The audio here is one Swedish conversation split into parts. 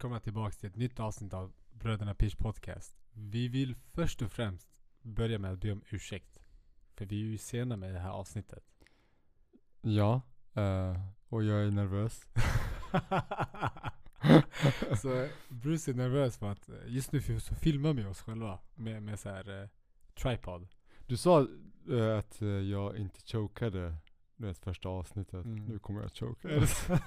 välkomna tillbaka till ett nytt avsnitt av Bröderna Pish Podcast. Vi vill först och främst börja med att be om ursäkt. För vi är ju sena med det här avsnittet. Ja, eh, och jag är nervös. så Bruce är nervös för att eh, just nu så filmar vi oss själva med, med så här eh, tripod. Du sa eh, att eh, jag inte chokade det första avsnittet. Mm. Nu kommer jag choka. Det så?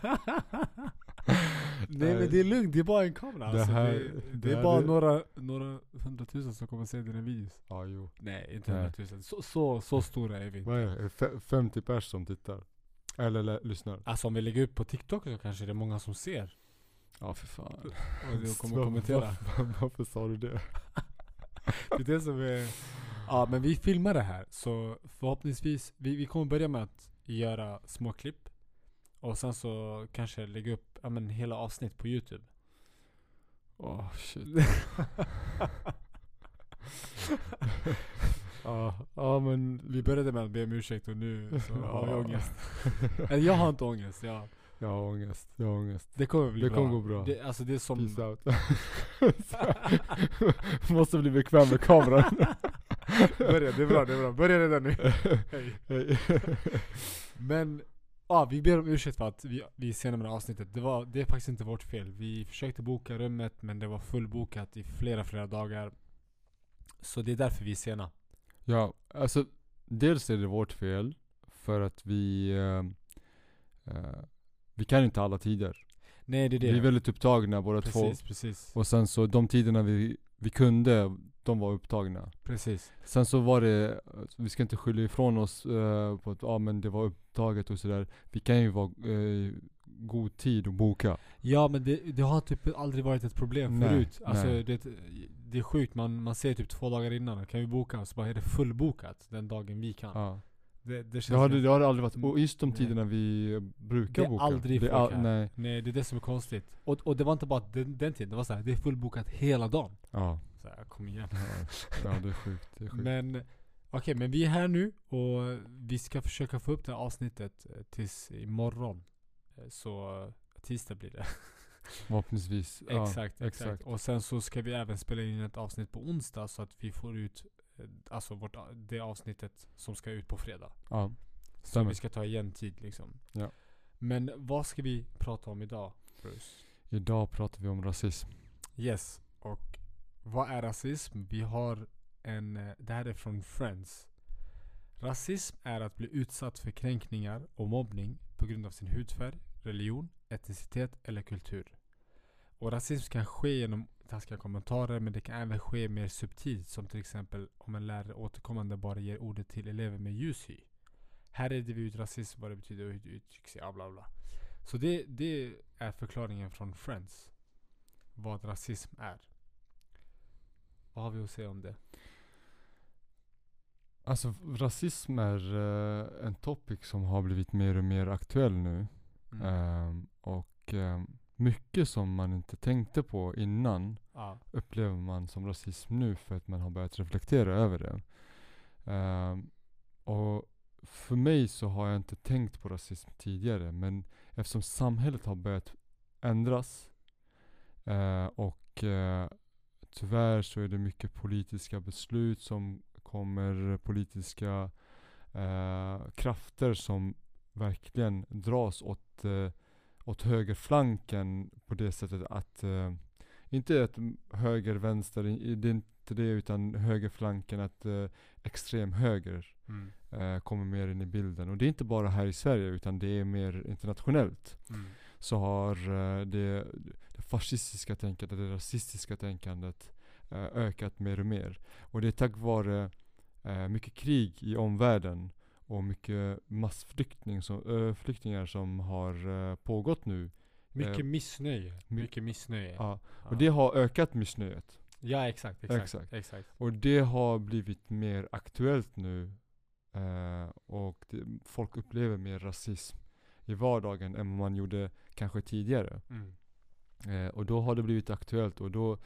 Nej men det är lugnt, det är bara en kamera. Det Alltså, här- det, det, det är bara är- några, några hundratusen som kommer se dina videos. ja, jo. Nej, inte Nej. hundratusen. Så, så, så stora är vi inte. Vad är det? Är det? fe- 50 pers som tittar? Eller lä- lyssnar? Alltså om vi lägger upp på TikTok så kanske det är många som ser. Ja, för fan. Och du kommer kommentera. var- Varför sa du det? Det är det som är... Ja men vi filmar det här så förhoppningsvis, vi, vi kommer börja med att göra små klipp. Och sen så kanske lägga upp ja, men hela avsnitt på youtube. Åh shit. Ja, ja men Vi började med att be om ursäkt och nu så har vi Ja. ångest. Eller jag har inte ångest, jag, jag har ångest. Jag har ångest. det kommer bli Det bra. kommer gå bra. Det, alltså det är som... Peace out. Måste bli bekväm med kameran. Börja, det är bra, det är bra. Börja redan nu. Hej. Hej. Men, ja vi ber om ursäkt för att vi, vi är sena med det här avsnittet. Det, var, det är faktiskt inte vårt fel. Vi försökte boka rummet men det var fullbokat i flera, flera dagar. Så det är därför vi är sena. Ja, alltså dels är det vårt fel för att vi eh, eh, Vi kan inte alla tider. Nej det är det. Vi är väldigt upptagna båda två. precis, precis. Och sen så de tiderna vi, vi kunde, de var upptagna. Precis. Sen så var det, vi ska inte skylla ifrån oss eh, på att ja men det var upptaget och sådär. Vi kan ju vara eh, god tid att boka. Ja men det, det har typ aldrig varit ett problem Nej, förut. Alltså nej. det, det är sjukt, man, man ser typ två dagar innan, kan vi boka? Och så bara är det fullbokat den dagen vi kan. Ja. Det, det känns Det har, det, har aldrig varit, och just de Nej. tiderna vi brukar Det är boka. aldrig det är folk all. Nej. Nej det är det som är konstigt. Och, och det var inte bara den, den tiden, det var så här, det är fullbokat hela dagen. Ja. Så här, kom igen. Ja, ja det är sjukt. Det är sjukt. Men okej, men vi är här nu och vi ska försöka få upp det här avsnittet eh, tills imorgon. Eh, Så tisdag blir det. Förhoppningsvis. Ja, exakt, exakt, exakt. Och sen så ska vi även spela in ett avsnitt på onsdag så att vi får ut eh, Alltså vårt, det avsnittet som ska ut på fredag. Ja. Så Stämmer. vi ska ta igen tid liksom. Ja. Men vad ska vi prata om idag, Bruce? Idag pratar vi om rasism. Yes, och vad är rasism? Vi har en, eh, det här är från Friends. Rasism är att bli utsatt för kränkningar och mobbning på grund av sin hudfärg, religion, etnicitet eller kultur. Och rasism kan ske genom taskiga kommentarer men det kan även ske mer subtilt som till exempel om en lärare återkommande bara ger ordet till elever med ljus hy. Här reder vi ut rasism, vad det betyder och hur det uttrycks ja, bla bla. Så det, det är förklaringen från Friends. Vad rasism är. Vad har vi att säga om det? Alltså rasism är eh, en topic som har blivit mer och mer aktuell nu. Mm. Ehm, och ehm, mycket som man inte tänkte på innan Ja. upplever man som rasism nu för att man har börjat reflektera över det. Ehm, och för mig så har jag inte tänkt på rasism tidigare men eftersom samhället har börjat ändras eh, och eh, tyvärr så är det mycket politiska beslut som kommer, politiska eh, krafter som verkligen dras åt, åt högerflanken på det sättet att eh, inte att höger, vänster, det är inte det utan högerflanken att eh, extrem höger Mm. eh, kommer mer in i bilden. Och det är inte bara här i Sverige utan det är mer internationellt. Mm. Så har eh, det, det fascistiska tänkandet, det rasistiska tänkandet eh, ökat mer och mer. Och det är tack vare eh, mycket krig i omvärlden och mycket massflykting som, flyktingar som har eh, pågått nu. Mycket Eh, missnöje. my- Mycket missnöje. Ja. Ja. Och det har ökat missnöjet. ja exakt, exakt, Exakt. exakt. Och det har blivit mer aktuellt nu. Och det, folk upplever mer rasism i vardagen än vad man gjorde kanske tidigare. Mm. Eh, och då har det blivit aktuellt och då,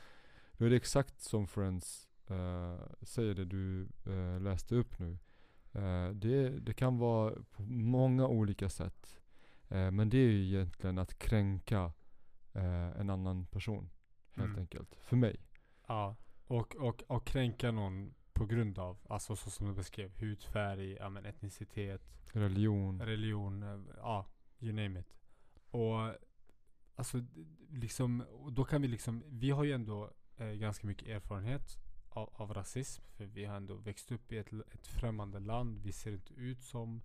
då är det exakt som Friends eh, säger det du eh, läste upp nu. Eh, det, det kan vara på många olika sätt. Eh, men det är ju egentligen att kränka eh, en annan person. Helt Mm. enkelt. För mig. Ja. Och, och, och kränka någon på grund av, alltså så som du beskrev, hudfärg, ja, men etnicitet, Religion. religion, ja, you name it. Och alltså liksom, då kan vi liksom, vi har ju ändå eh, ganska mycket erfarenhet av, av rasism. För vi har ändå växt upp i ett, ett främmande land. Vi ser inte ut som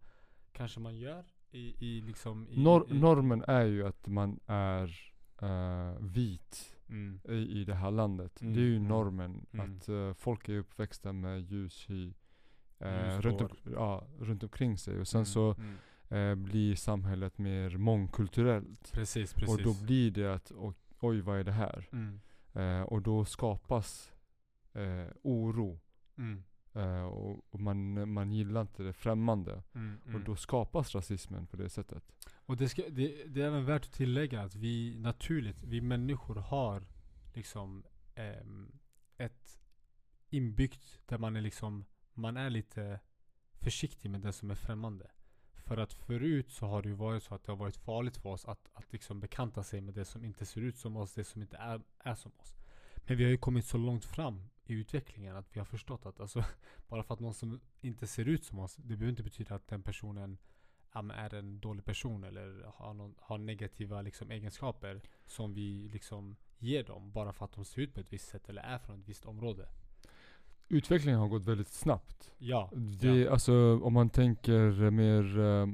kanske man gör i, i liksom i, Nor- i, normen är ju att man är eh, vit mm, i, i det här landet. Mm, Det är ju mm, normen. mm. Att eh, folk är uppväxta med ljus hy eh, Ljus runt, om, ja, runt omkring sig. Och sen mm, så mm. eh, blir samhället mer mångkulturellt. Precis, precis. Och då blir det att oj, oj vad är det här? Eh, och då skapas eh, oro. mm, Eh, och och man, man gillar inte det främmande. mm, Och mm. då skapas rasismen på det sättet. Och det, ska, det, det är även värt att tillägga att vi naturligt, vi människor har liksom ehm, ett inbyggt där man är liksom, man är lite försiktig med det som är främmande. För att förut så har det ju varit så att det har varit farligt för oss att, att liksom bekanta sig med det som inte ser ut som oss, det som inte är, är som oss. Men vi har ju kommit så långt fram i utvecklingen att vi har förstått att alltså, bara för att någon som inte ser ut som oss, det behöver inte betyda att den personen är en dålig person eller har, någon, har negativa liksom, egenskaper som vi liksom ger dem bara för att de ser ut på ett visst sätt eller är från ett visst område. Utvecklingen har gått väldigt snabbt. Ja. Det, ja. Alltså om man tänker mer eh,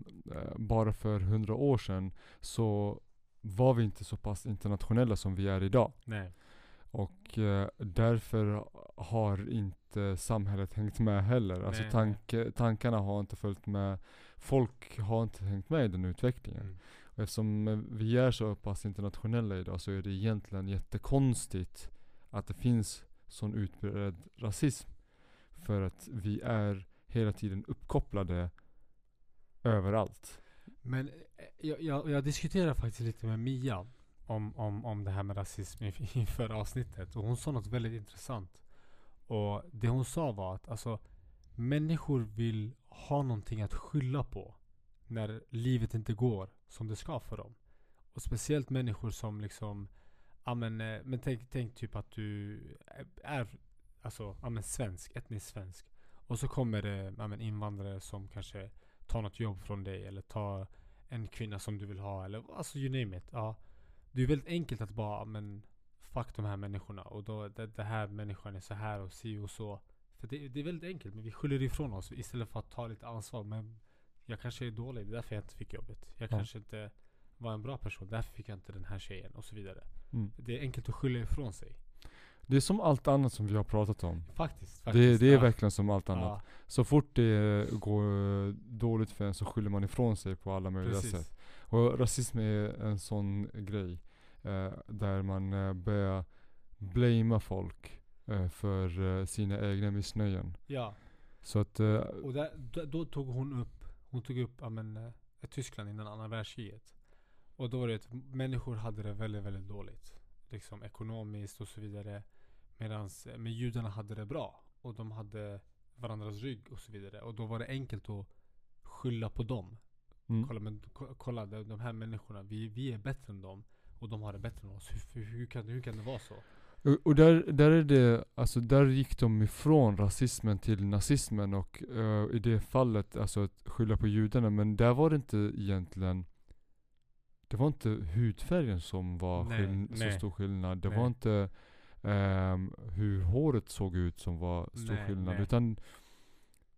bara för hundra år sedan så var vi inte så pass internationella som vi är idag. Nej. Och eh, därför har inte samhället hängt med heller. Alltså Nej, tanke, tankarna har inte följt med. Folk har inte hängt med i den utvecklingen. Mm. Och eftersom eh, vi är så pass internationella idag så är det egentligen jättekonstigt att det finns sån utbredd rasism. För att vi är hela tiden uppkopplade överallt. Men eh, jag, jag, jag diskuterade faktiskt lite med Mia om, om, om det här med rasism i inför avsnittet. Och hon sa något väldigt intressant. Och det hon sa var att alltså, människor vill ha någonting att skylla på när livet inte går som det ska för dem. Och speciellt människor som liksom Ja men, eh, men tänk, tänk typ att du är alltså, ja, men svensk, etnisk svensk. Och så kommer det ja, men invandrare som kanske tar något jobb från dig eller tar en kvinna som du vill ha eller alltså you name it. Ja. Det är väldigt enkelt att bara, men fuck de här människorna och då, det, det här människan är så här och si och så. För det, det är väldigt enkelt men vi skyller ifrån oss istället för att ta lite ansvar. Men jag kanske är dålig, det är därför jag inte fick jobbet. Jag Ja. kanske inte var en bra person, därför fick jag inte den här tjejen och så vidare. Mm. Det är enkelt att skylla ifrån sig. Det är som allt annat som vi har pratat om. Faktiskt. Det, faktiskt det är ja. verkligen som allt annat. Ja, Så fort det går dåligt för en så skyller man ifrån sig på alla möjliga precis. sätt. Och rasism är en sån grej. Eh, där man eh, börjar blamea folk eh, för eh, sina egna missnöjen. Ja. Så att, eh, Och där, då, då tog hon upp, hon tog upp ja, men, eh, Tyskland innan andra världskriget. Och då var det att människor hade det väldigt, väldigt dåligt. Liksom ekonomiskt och så vidare. Medan men judarna hade det bra. Och de hade varandras rygg och så vidare. Och då var det enkelt att skylla på dem. mm, Kolla, men, ko- kolla de, de här människorna, vi, vi är bättre än dem. Och de har det bättre än oss. Hur, hur, hur, kan, hur kan det vara så? och, och där, där är det, alltså där gick de ifrån rasismen till nazismen och eh, i det fallet, alltså att skylla på judarna, men där var det inte egentligen det var inte hudfärgen som var Nej, skill- så nej, stor skillnad. Det nej. var inte ehm, hur håret såg ut som var stor Nej, skillnad. nej. Utan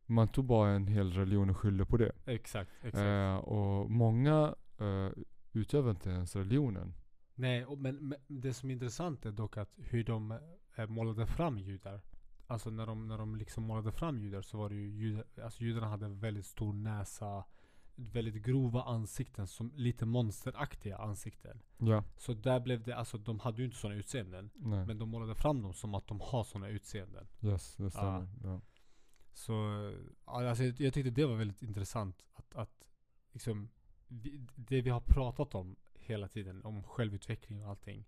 man tog bara en hel religion och skyllde på det. Exakt, exakt. Eh, och många uh, utövar inte ens religionen. Nej, och men, men det som är intressant är dock att hur de eh, målade fram judar. Alltså när de, när de liksom målade fram judar så var det ju judar, alltså judarna hade väldigt stor näsa, väldigt grova ansikten, som lite monsteraktiga ansikten. Ja, Så där blev det, alltså de hade ju inte sådana utseenden. nej. Men de målade fram dem som att de har sådana utseenden. yes, det stämmer. Ja. Så ja, alltså, jag, jag tyckte det var väldigt intressant att, att liksom, vi, det vi har pratat om hela tiden, om självutveckling och allting.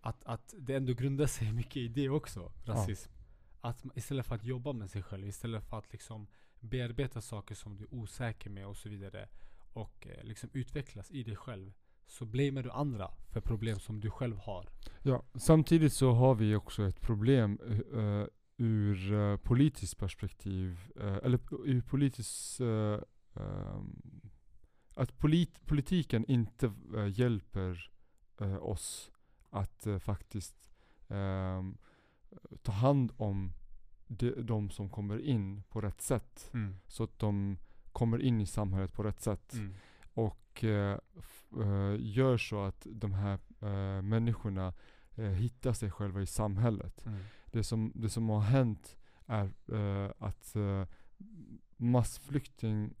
Att, att det ändå grundar sig mycket i det också, rasism. Att man, istället för att jobba med sig själv, istället för att liksom bearbeta saker som du är osäker med och så vidare. Och eh, liksom utvecklas i dig själv. så blamear du andra för problem som du själv har. Ja, samtidigt så har vi också ett problem uh, ur uh, politiskt perspektiv. Uh, eller ur politiskt... Um, att polit politiken inte hjälper oss att faktiskt um, ta hand om de, de, som kommer in på rätt sätt. Mm. Så att de kommer in i samhället på rätt sätt. Mm. Och gör så att de här människorna hittar sig själva i samhället. Mm. Det, som, det som har hänt är att massflykting,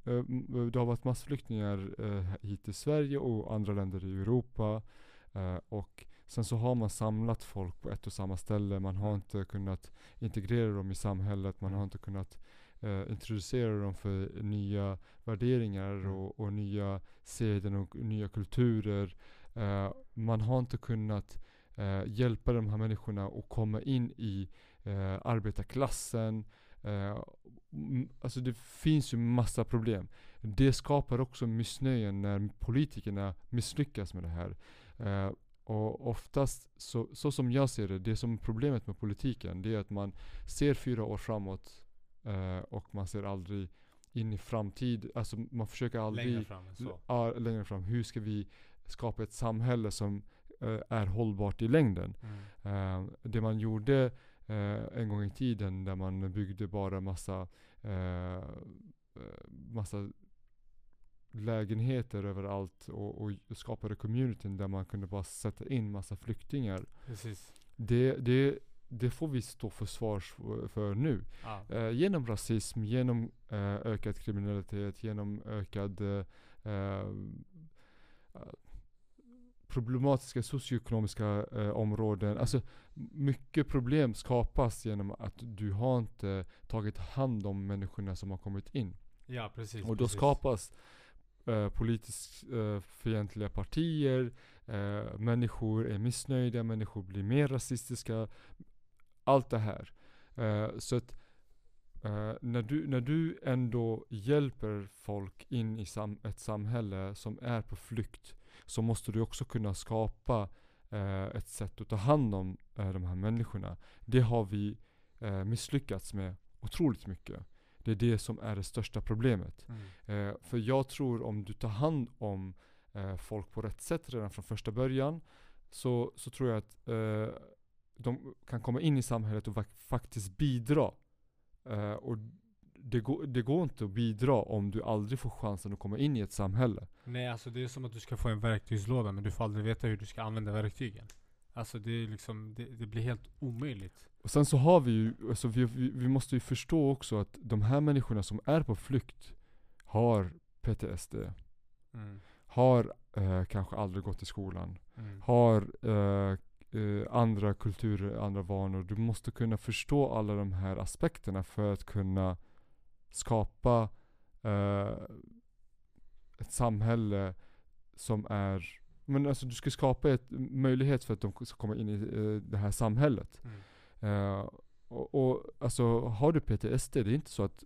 det har varit massflyktingar hit till Sverige och andra länder i Europa. och Sen så har man samlat folk på ett och samma ställe. Man har inte kunnat integrera dem i samhället. Man har inte kunnat eh, introducera dem för nya värderingar mm. och, och nya seden och nya kulturer. Eh, man har inte kunnat eh, hjälpa de här människorna att komma in i eh, arbetarklassen. Eh, alltså det finns ju massa problem. Det skapar också missnöje när politikerna misslyckas med det här. Uh, och oftast, så, så som jag ser det, det som problemet med politiken, det är att man ser fyra år framåt eh, och man ser aldrig in i framtid. Alltså man försöker aldrig längre fram, så. Ja, längre fram. Hur ska vi skapa ett samhälle som eh, är hållbart i längden? Mm. Eh, det man gjorde eh, en gång i tiden, där man byggde bara massa eh, eh, massa lägenheter överallt och, och skapade communityn där man kunde bara sätta in massa flyktingar. Precis. Det, det, det får vi stå för svars för, nu. Ah. Eh, genom rasism, genom eh, ökad kriminalitet, genom ökad eh, eh problematiska socioekonomiska eh, områden. Mm. Alltså mycket problem skapas genom att du har inte tagit hand om människorna som har kommit in. Ja, precis. Och då precis. skapas eh, politiskt eh, fientliga partier, eh, människor är missnöjda, människor blir mer rasistiska. Allt det här. Eh, så att eh, när, du, när du ändå hjälper folk in i sam ett samhälle som är på flykt, så måste du också kunna skapa eh, ett sätt att ta hand om de här människorna. Det har vi misslyckats med otroligt mycket. Det är det som är det största problemet. Mm. Eh, för jag tror om du tar hand om eh, folk på rätt sätt redan från första början så, så tror jag att eh, de kan komma in i samhället och faktiskt bidra. Eh, och det går, det går inte att bidra om du aldrig får chansen att komma in i ett samhälle. Nej alltså det är som att du ska få en verktygslåda men du får aldrig veta hur du ska använda verktygen. Alltså det, är liksom, det, det blir helt omöjligt. Och sen så har vi ju, alltså vi, vi, vi, måste ju förstå också att de här människorna som är på flykt har PTSD. Mm. Har eh, kanske aldrig gått i skolan. Mm. Har eh, eh, andra kulturer, andra vanor. Du måste kunna förstå alla de här aspekterna för att kunna skapa eh, ett samhälle som är men alltså du ska skapa en möjlighet för att de ska komma in i uh, det här samhället. Mm. Uh, och, och, alltså har du PTSD, det är inte så att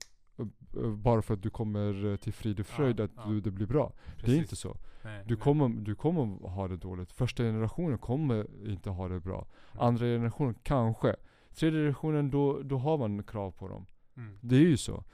uh, bara för att du kommer till frid och fröjd ja, att ja. Du, det blir bra. Precis. Det är inte så. Nej, du, nej. Kommer, du kommer ha det dåligt. Första generationen kommer inte ha det bra. Mm. Andra generationen kanske. Tredje generationen, då, då har man krav på dem. Mm. Det är ju så.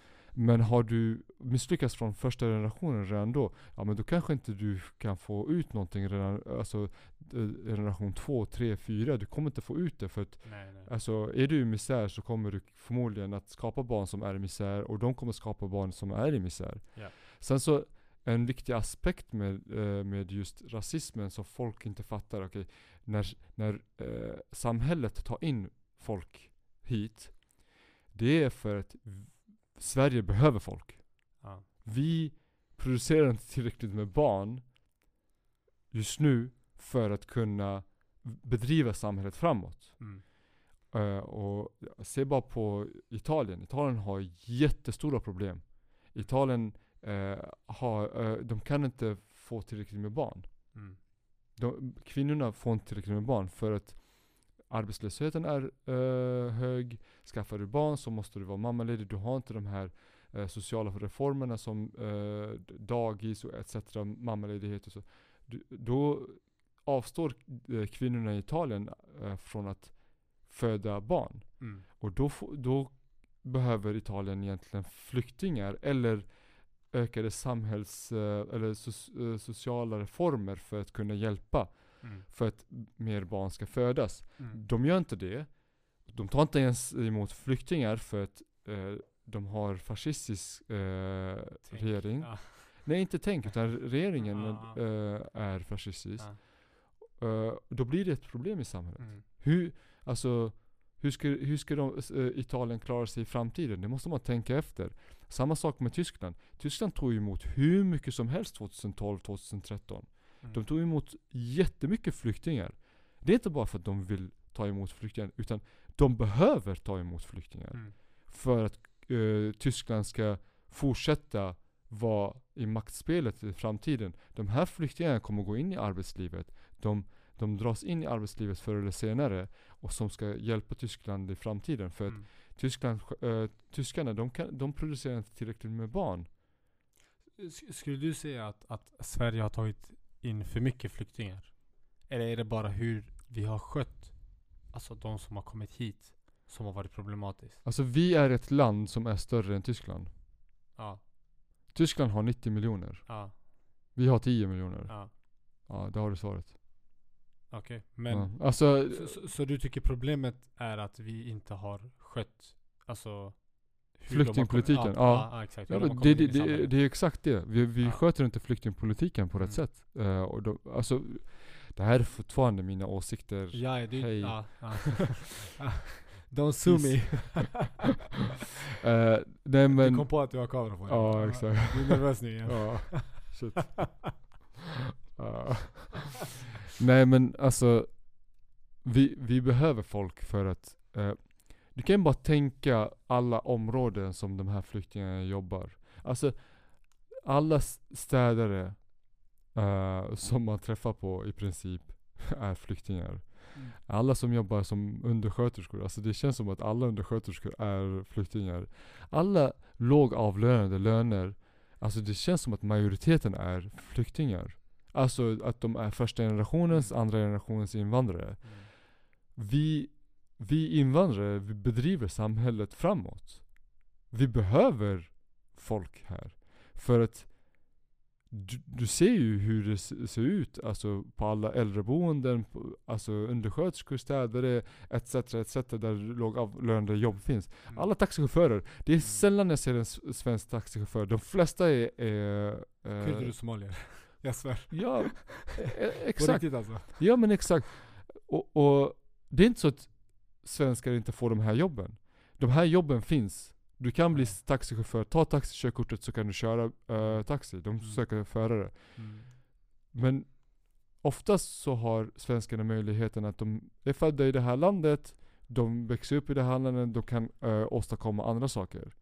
Men har du misslyckats från första generationen redan då, ja men då kanske inte du kan få ut någonting redan, alltså eh, generation två, tre, fyra, du kommer inte få ut det för att nej, nej. Alltså är du i misär så kommer du förmodligen att skapa barn som är i misär och de kommer skapa barn som är i misär. Yeah. Sen så en viktig aspekt med, eh, med just rasismen som folk inte fattar, okay, när, när eh, samhället tar in folk hit, det är för att Sverige behöver folk. Ja. Vi producerar inte tillräckligt med barn just nu för att kunna bedriva samhället framåt. Mm. Uh, och se bara på Italien. Italien har jättestora problem. Italien uh, har, uh, de kan inte få tillräckligt med barn. Mm. De, kvinnorna får inte tillräckligt med barn för att arbetslösheten är uh, hög, skaffar du barn så måste du vara mammaledig, du har inte de här uh, sociala reformerna som uh, dagis och etc. Mammaledighet och så. du- då avstår eh, kvinnorna i Italien eh, från att föda barn. Mm. Och då, då behöver Italien egentligen flyktingar eller ökade samhälls eh, eller so- eh, sociala reformer för att kunna hjälpa Mm. för att mer barn ska födas. Mm. De gör inte det. De tar inte ens emot flyktingar för att eh, de har fascistisk eh, Tänk. regering. Ja. Nej inte tänk utan regeringen Ja. eh, är fascistisk. Ja. Eh, då blir det ett problem i samhället. Mm. Hur, alltså, hur ska, hur ska de, eh, Italien klara sig i framtiden? Det måste man tänka efter. Samma sak med Tyskland. Tyskland tog emot hur mycket som helst 2012-2013. Mm. De tog emot jättemycket flyktingar. Det är inte bara för att de vill ta emot flyktingar, utan de behöver ta emot flyktingar. Mm. För att eh, Tyskland ska fortsätta vara i maktspelet i framtiden. De här flyktingarna kommer gå in i arbetslivet. De, de dras in i arbetslivet förr eller senare och som ska hjälpa Tyskland i framtiden. För att Mm. Tyskland, eh, tyskarna de, kan, de producerar inte tillräckligt med barn. Sk- Skulle du säga att, att Sverige har tagit in för mycket flyktingar? Eller är det bara hur vi har skött alltså de som har kommit hit som har varit problematiskt? Alltså vi är ett land som är större än Tyskland. Ja, Tyskland har 90 miljoner. ja, Vi har 10 miljoner. ja. Ja, det har du svaret. Okej, men ja. Alltså, så, så, så du tycker problemet är att vi inte har skött alltså Flyktingpolitiken, ja. exakt. det, det, det, är exakt det. Vi, vi Ja. sköter inte flyktingpolitiken på rätt Mm. sätt. Eh, och då, alltså, det här är fortfarande mina åsikter. Ja, det, Hej. ja, ja. Don't sue me. Eh, nej Du men, kom på att du har kamera på dig. Ja, exakt. Du är nervös nu igen. ja, shit. Ja. Nej men alltså, vi, vi behöver folk för att eh, du kan bara tänka alla områden som de här flyktingarna jobbar. Alltså alla städare eh, som man träffar på i princip är flyktingar. Mm. Alla som jobbar som undersköterskor, alltså det känns som att alla undersköterskor är flyktingar. Alla lågavlönade löner, alltså det känns som att majoriteten är flyktingar. Alltså att de är första generationens, Mm. andra generationens invandrare. Mm. Vi, vi invandrare, vi bedriver samhället framåt. Vi behöver folk här. För att du, du ser ju hur det se- ser ut alltså på alla äldreboenden, på, alltså undersköterskor, städare etc. etc. där lågavlönade jobb finns. Mm. Alla taxichaufförer, det är sällan jag ser en svensk taxichaufför. De flesta är... är eh, Kurder och somalier. Jag svär. ja, e- På exakt. riktigt alltså. Ja men exakt. Och, och det är inte så att svenskar inte får de här jobben. De här jobben finns. Du kan bli taxichaufför, ta taxikörkortet så kan du köra eh, taxi. De Mm. söker förare. Mm. Men oftast så har svenskarna möjligheten att de är födda i det här landet, de växer upp i det här landet, de kan eh, åstadkomma andra saker.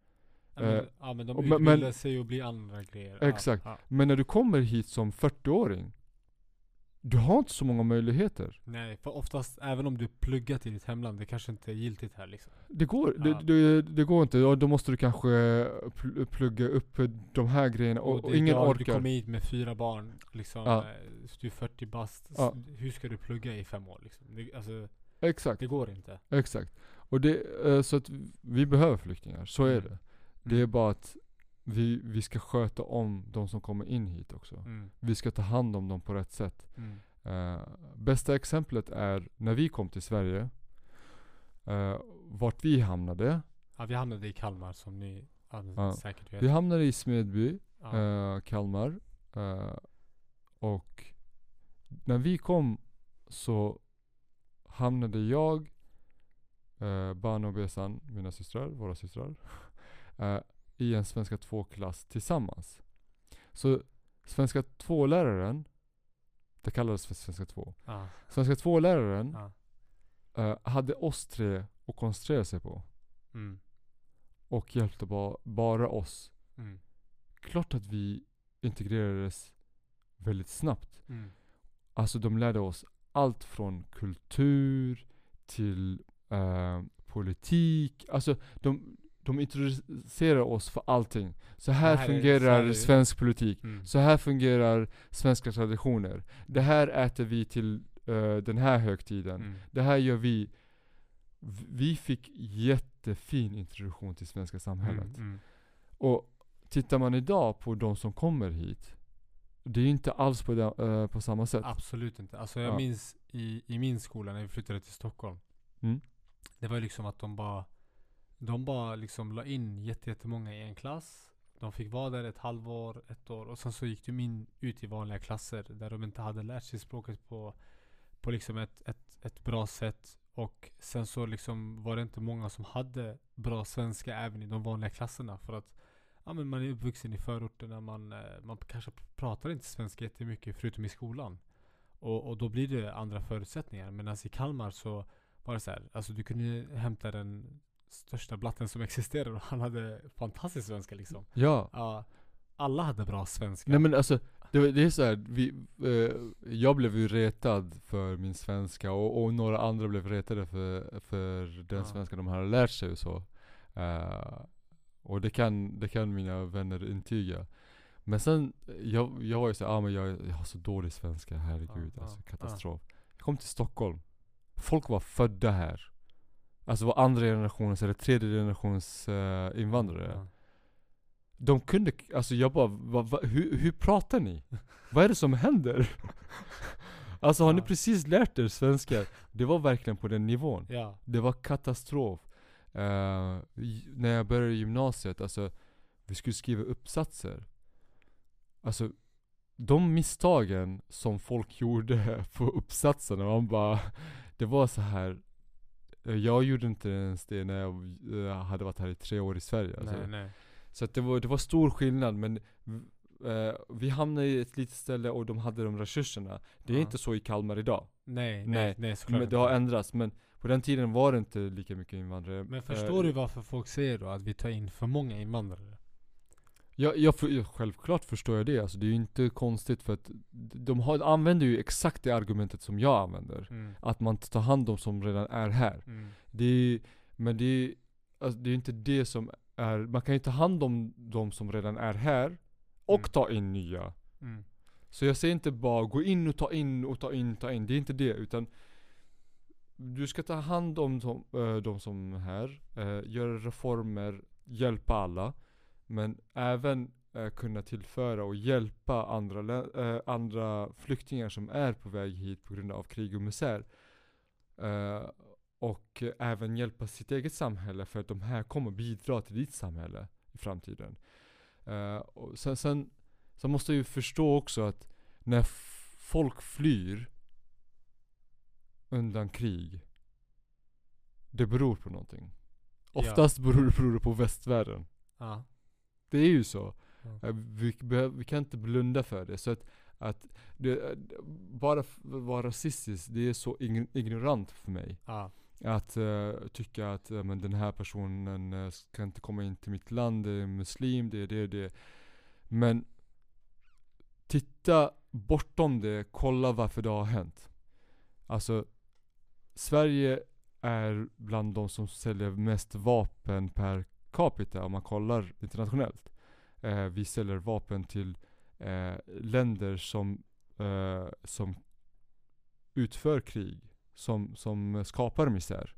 Ja, men, Eh, ja men de utbildar men- sig och blir andra grejer. Exakt. Ja. Men när du kommer hit som 40-åring, du har inte så många möjligheter. Nej, för oftast även om du pluggat i ditt hemland, det kanske inte är giltigt här liksom. Det går, Ja. det, det, det går inte. Och då måste du kanske pl- plugga upp de här grejerna och, och ingen idag, Du orkar. kommer hit med fyra barn, liksom. Ja. eh, Du är 40 bast. Ja. Hur ska du plugga i fem år liksom? Det, alltså, Exakt, det går inte. exakt. Och det, eh, så att vi behöver flyktingar, så är Mm. det. Det är bara att vi, vi ska sköta om de som kommer in hit också. Mm. Vi ska ta hand om dem på rätt sätt. Mm. Eh, bästa exemplet är när vi kom till Sverige. Uh, vart vi hamnade. Ja, vi hamnade i Kalmar som ni Ja. säkert vet. Vi hamnade i Smedby, eh, Kalmar. Och när vi kom så hamnade jag, uh, Bano och Besan, mina systrar, våra systrar, i en svenska 2-klass tillsammans. Så svenska 2-läraren, det kallades för svenska 2. Ja. Svenska 2-läraren Ja. eh, hade oss tre att koncentrera sig på. Mm. Och hjälpte ba- bara oss. Mm. Klart att vi integrerades väldigt snabbt. Mm. Alltså de lärde oss allt från kultur till eh, politik. Alltså de, de introducerar oss för allting. Så här, här fungerar det. svensk politik. Mm. Så här fungerar svenska traditioner. Det här äter vi till eh, den här högtiden. Mm. Det här gör vi. Vi fick jättefin introduktion till svenska samhället. Mm. Mm. Och tittar man idag på de som kommer hit. Det är inte alls på, det, eh, på samma sätt. Absolut inte. Alltså jag Ja. minns i, i min skola när vi flyttade till Stockholm. Mm. Det var liksom att de bara de bara liksom la in jättemånga i en klass. De fick vara där ett halvår, ett år och sen så gick de in ut i vanliga klasser där de inte hade lärt sig språket på, på liksom ett, ett, ett bra sätt. Och sen så liksom var det inte många som hade bra svenska även i de vanliga klasserna för att ja, men man är uppvuxen i förorterna, man, eh, man kanske pratar inte svenska jättemycket förutom i skolan. Och, och då blir det andra förutsättningar. Medan i Kalmar så var det så här, alltså du kunde hämta den största blatten som existerar och han hade fantastisk svenska liksom. Ja. Ja, alla hade bra svenska. Nej men alltså, det, det är så här, vi, eh, jag blev ju retad för min svenska och, och några andra blev retade för, för den Ja. svenska de hade lärt sig och så. Eh, och det kan, det kan mina vänner intyga. Men sen, jag, jag var ju såhär, ah, men jag, jag har så dålig svenska, herregud Ja, alltså katastrof. Jag kom till Stockholm. Folk var födda här. Alltså var andra generationens eller tredje generationens eh, invandrare. Ja. De kunde, alltså jag bara, va, va, hur, hur pratar ni? Vad är det som händer? Alltså har ni Ja. precis lärt er svenska? Det var verkligen på den nivån. Ja. Det var katastrof. J- när jag började gymnasiet, alltså vi skulle skriva uppsatser. Alltså de misstagen som folk gjorde på uppsatserna, man bara Det var så här. Eh, Jag gjorde inte ens det när jag eh, hade varit här i tre år i Sverige. Alltså. Nej. Så det, var, det var stor skillnad men eh, vi hamnade i ett litet ställe och de hade de resurserna. Det är Ja. inte så i Kalmar idag. Nej, nej, Nej, nej, såklart Men det har ändrats. Men på den tiden var det inte lika mycket invandrare. Men förstår du varför folk säger då att vi tar in för många invandrare? Jag, jag, för- jag, självklart förstår jag det. Alltså, det är ju inte konstigt för att de har, använder ju exakt det argumentet som jag använder. Mm. Att man tar hand om som redan är här. Mm. Det är, men det är, alltså, det är inte det som är, man kan ju ta hand om de som redan är här och Mm. ta in nya. Mm. Så jag säger inte bara gå in och ta in och ta in, ta in. Det är inte det. Utan du ska ta hand om de, eh, de som är här, eh, göra reformer, hjälpa alla. Men även eh, kunna tillföra och hjälpa andra, eh, andra flyktingar som är på väg hit på grund av krig och misär. Eh, och även hjälpa sitt eget samhälle för att de här kommer bidra till ditt samhälle i framtiden. Eh, och sen, sen, sen måste ju förstå också att när folk flyr undan krig, det beror på någonting. Ja. Oftast beror, beror det på västvärlden. Ja. Det är ju så. Eh, Vi, vi kan inte blunda för det. Så att, att det, eh, bara vara rasistisk, det är så ign- ignorant för mig. Ja. Att eh, tycka att eh, men den här personen uh, ska inte komma in till mitt land, det är muslim, det är det, det. Men titta bortom det, kolla varför det har hänt. Alltså, Sverige är bland de som säljer mest vapen per capita om man kollar internationellt. Eh, vi säljer vapen till eh, länder som, eh, som utför krig, som, som skapar misär.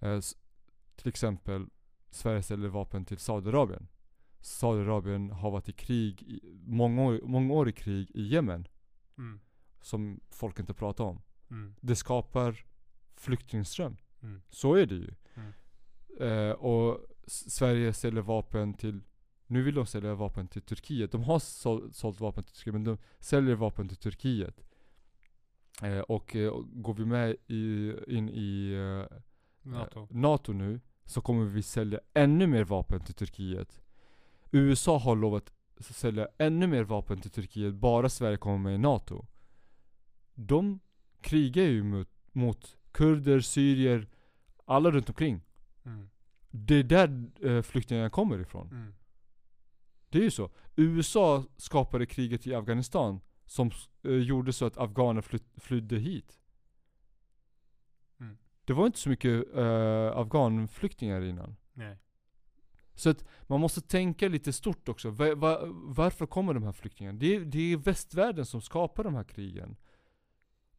Eh, till exempel, Sverige säljer vapen till Saudiarabien. Saudiarabien har varit i krig, i, många, år, många år i krig i Jemen, Mm. som folk inte pratar om. Mm. Det skapar flyktingström. Mm. Så är det ju. Mm. Eh, och Sverige säljer vapen till nu vill de sälja vapen till Turkiet. De har sål, sålt vapen till Turkiet men de säljer vapen till Turkiet. Eh, och eh, går vi med i, in i eh, NATO. eh, NATO nu så kommer vi sälja ännu mer vapen till Turkiet. USA har lovat sälja ännu mer vapen till Turkiet bara Sverige kommer med i NATO. De krigar ju mot, mot kurder, syrier, alla runt omkring. Mm. Det är där eh, flyktingarna kommer ifrån. Mm. Det är ju så. USA skapade kriget i Afghanistan som eh, gjorde så att afghaner fly, flydde hit. Mm. Det var inte så mycket eh, afghanflyktingar innan. Nej. Så att man måste tänka lite stort också. Va, va, varför kommer de här flyktingarna? Det, är- det är västvärlden som skapar de här krigen.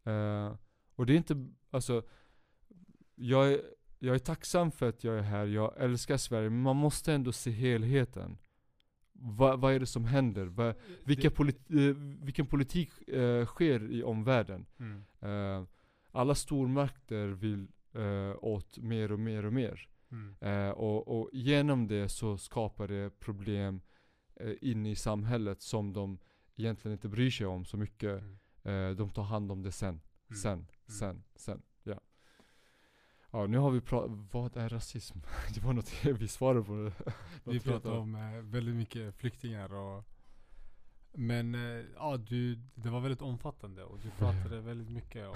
Eh, och det är inte, alltså, jag är, jag är tacksam för att jag är här, jag älskar Sverige, men man måste ändå se helheten. Va, vad är det som händer? Va, vilka Det- polit, eh, vilken politik eh, sker i omvärlden? Mm. Eh, alla stormakter vill eh, åt mer och mer och mer. Mm. Och, och genom det så skapar det problem inne i samhället som de egentligen inte bryr sig om så mycket. Mm. De tar hand om det sen, Mm. sen, sen, sen. Ja. Nu har vi pratat, vad är rasism? Det var något vi svarade på. Vi annat. om eh, väldigt mycket flyktingar och Men eh, ja, du, det var väldigt omfattande och du pratade väldigt mycket om,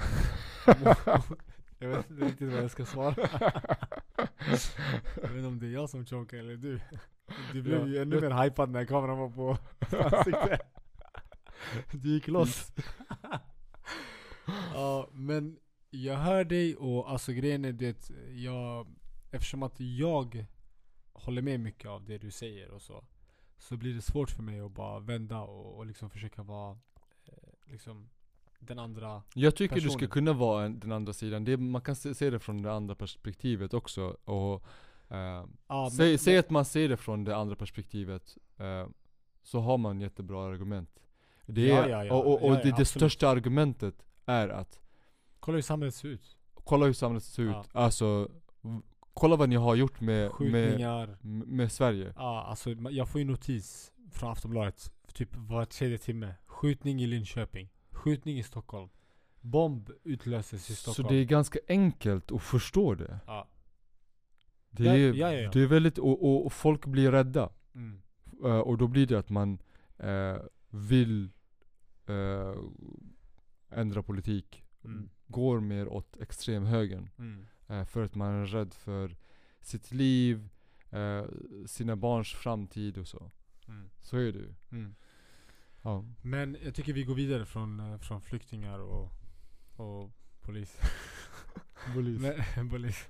Jag vet inte riktigt vad jag ska svara Jag vet inte om det är jag som chokar eller du Du blev Ja. ju ännu mer hypad när kameran var på ansiktet Du gick loss Ja men jag hör dig och alltså grejen är det jag Eftersom att jag håller med mycket av det du säger och så Så blir det svårt för mig att bara vända och, och liksom försöka vara eh, liksom den andra Jag tycker du ska personen. kunna vara en, den andra sidan. Det, man kan se, se det från det andra perspektivet också. Och, eh, Ja, säg, men- säg att man ser det från det andra perspektivet. Eh, så har man jättebra argument. Det Ja, är, ja, ja. Och, och, och det, det största argumentet är att Kolla hur samhället ser ut kolla hur samhället ser ut. Ja. Alltså, kolla vad ni har gjort med, med, med Sverige. Ja alltså jag får ju notis från Aftonbladet Typ var tredje timme Skjutning i Linköping Skjutning i Stockholm Bomb utlöses i Så Stockholm det är ganska enkelt att förstå det. ja. Det är, ja, ja. Det är väldigt, och, och, och folk blir rädda. Mm. Eh, och då blir det att man eh, vill eh, ändra politik. Mm. Går mer åt extremhögern. Mm. Eh, för att man är rädd för sitt liv, eh, sina barns framtid och så. Mm. Så är det ju. Mm. Ja. Men jag tycker vi går vidare från, eh, från flyktingar och, och polis. Polis. Men, polis.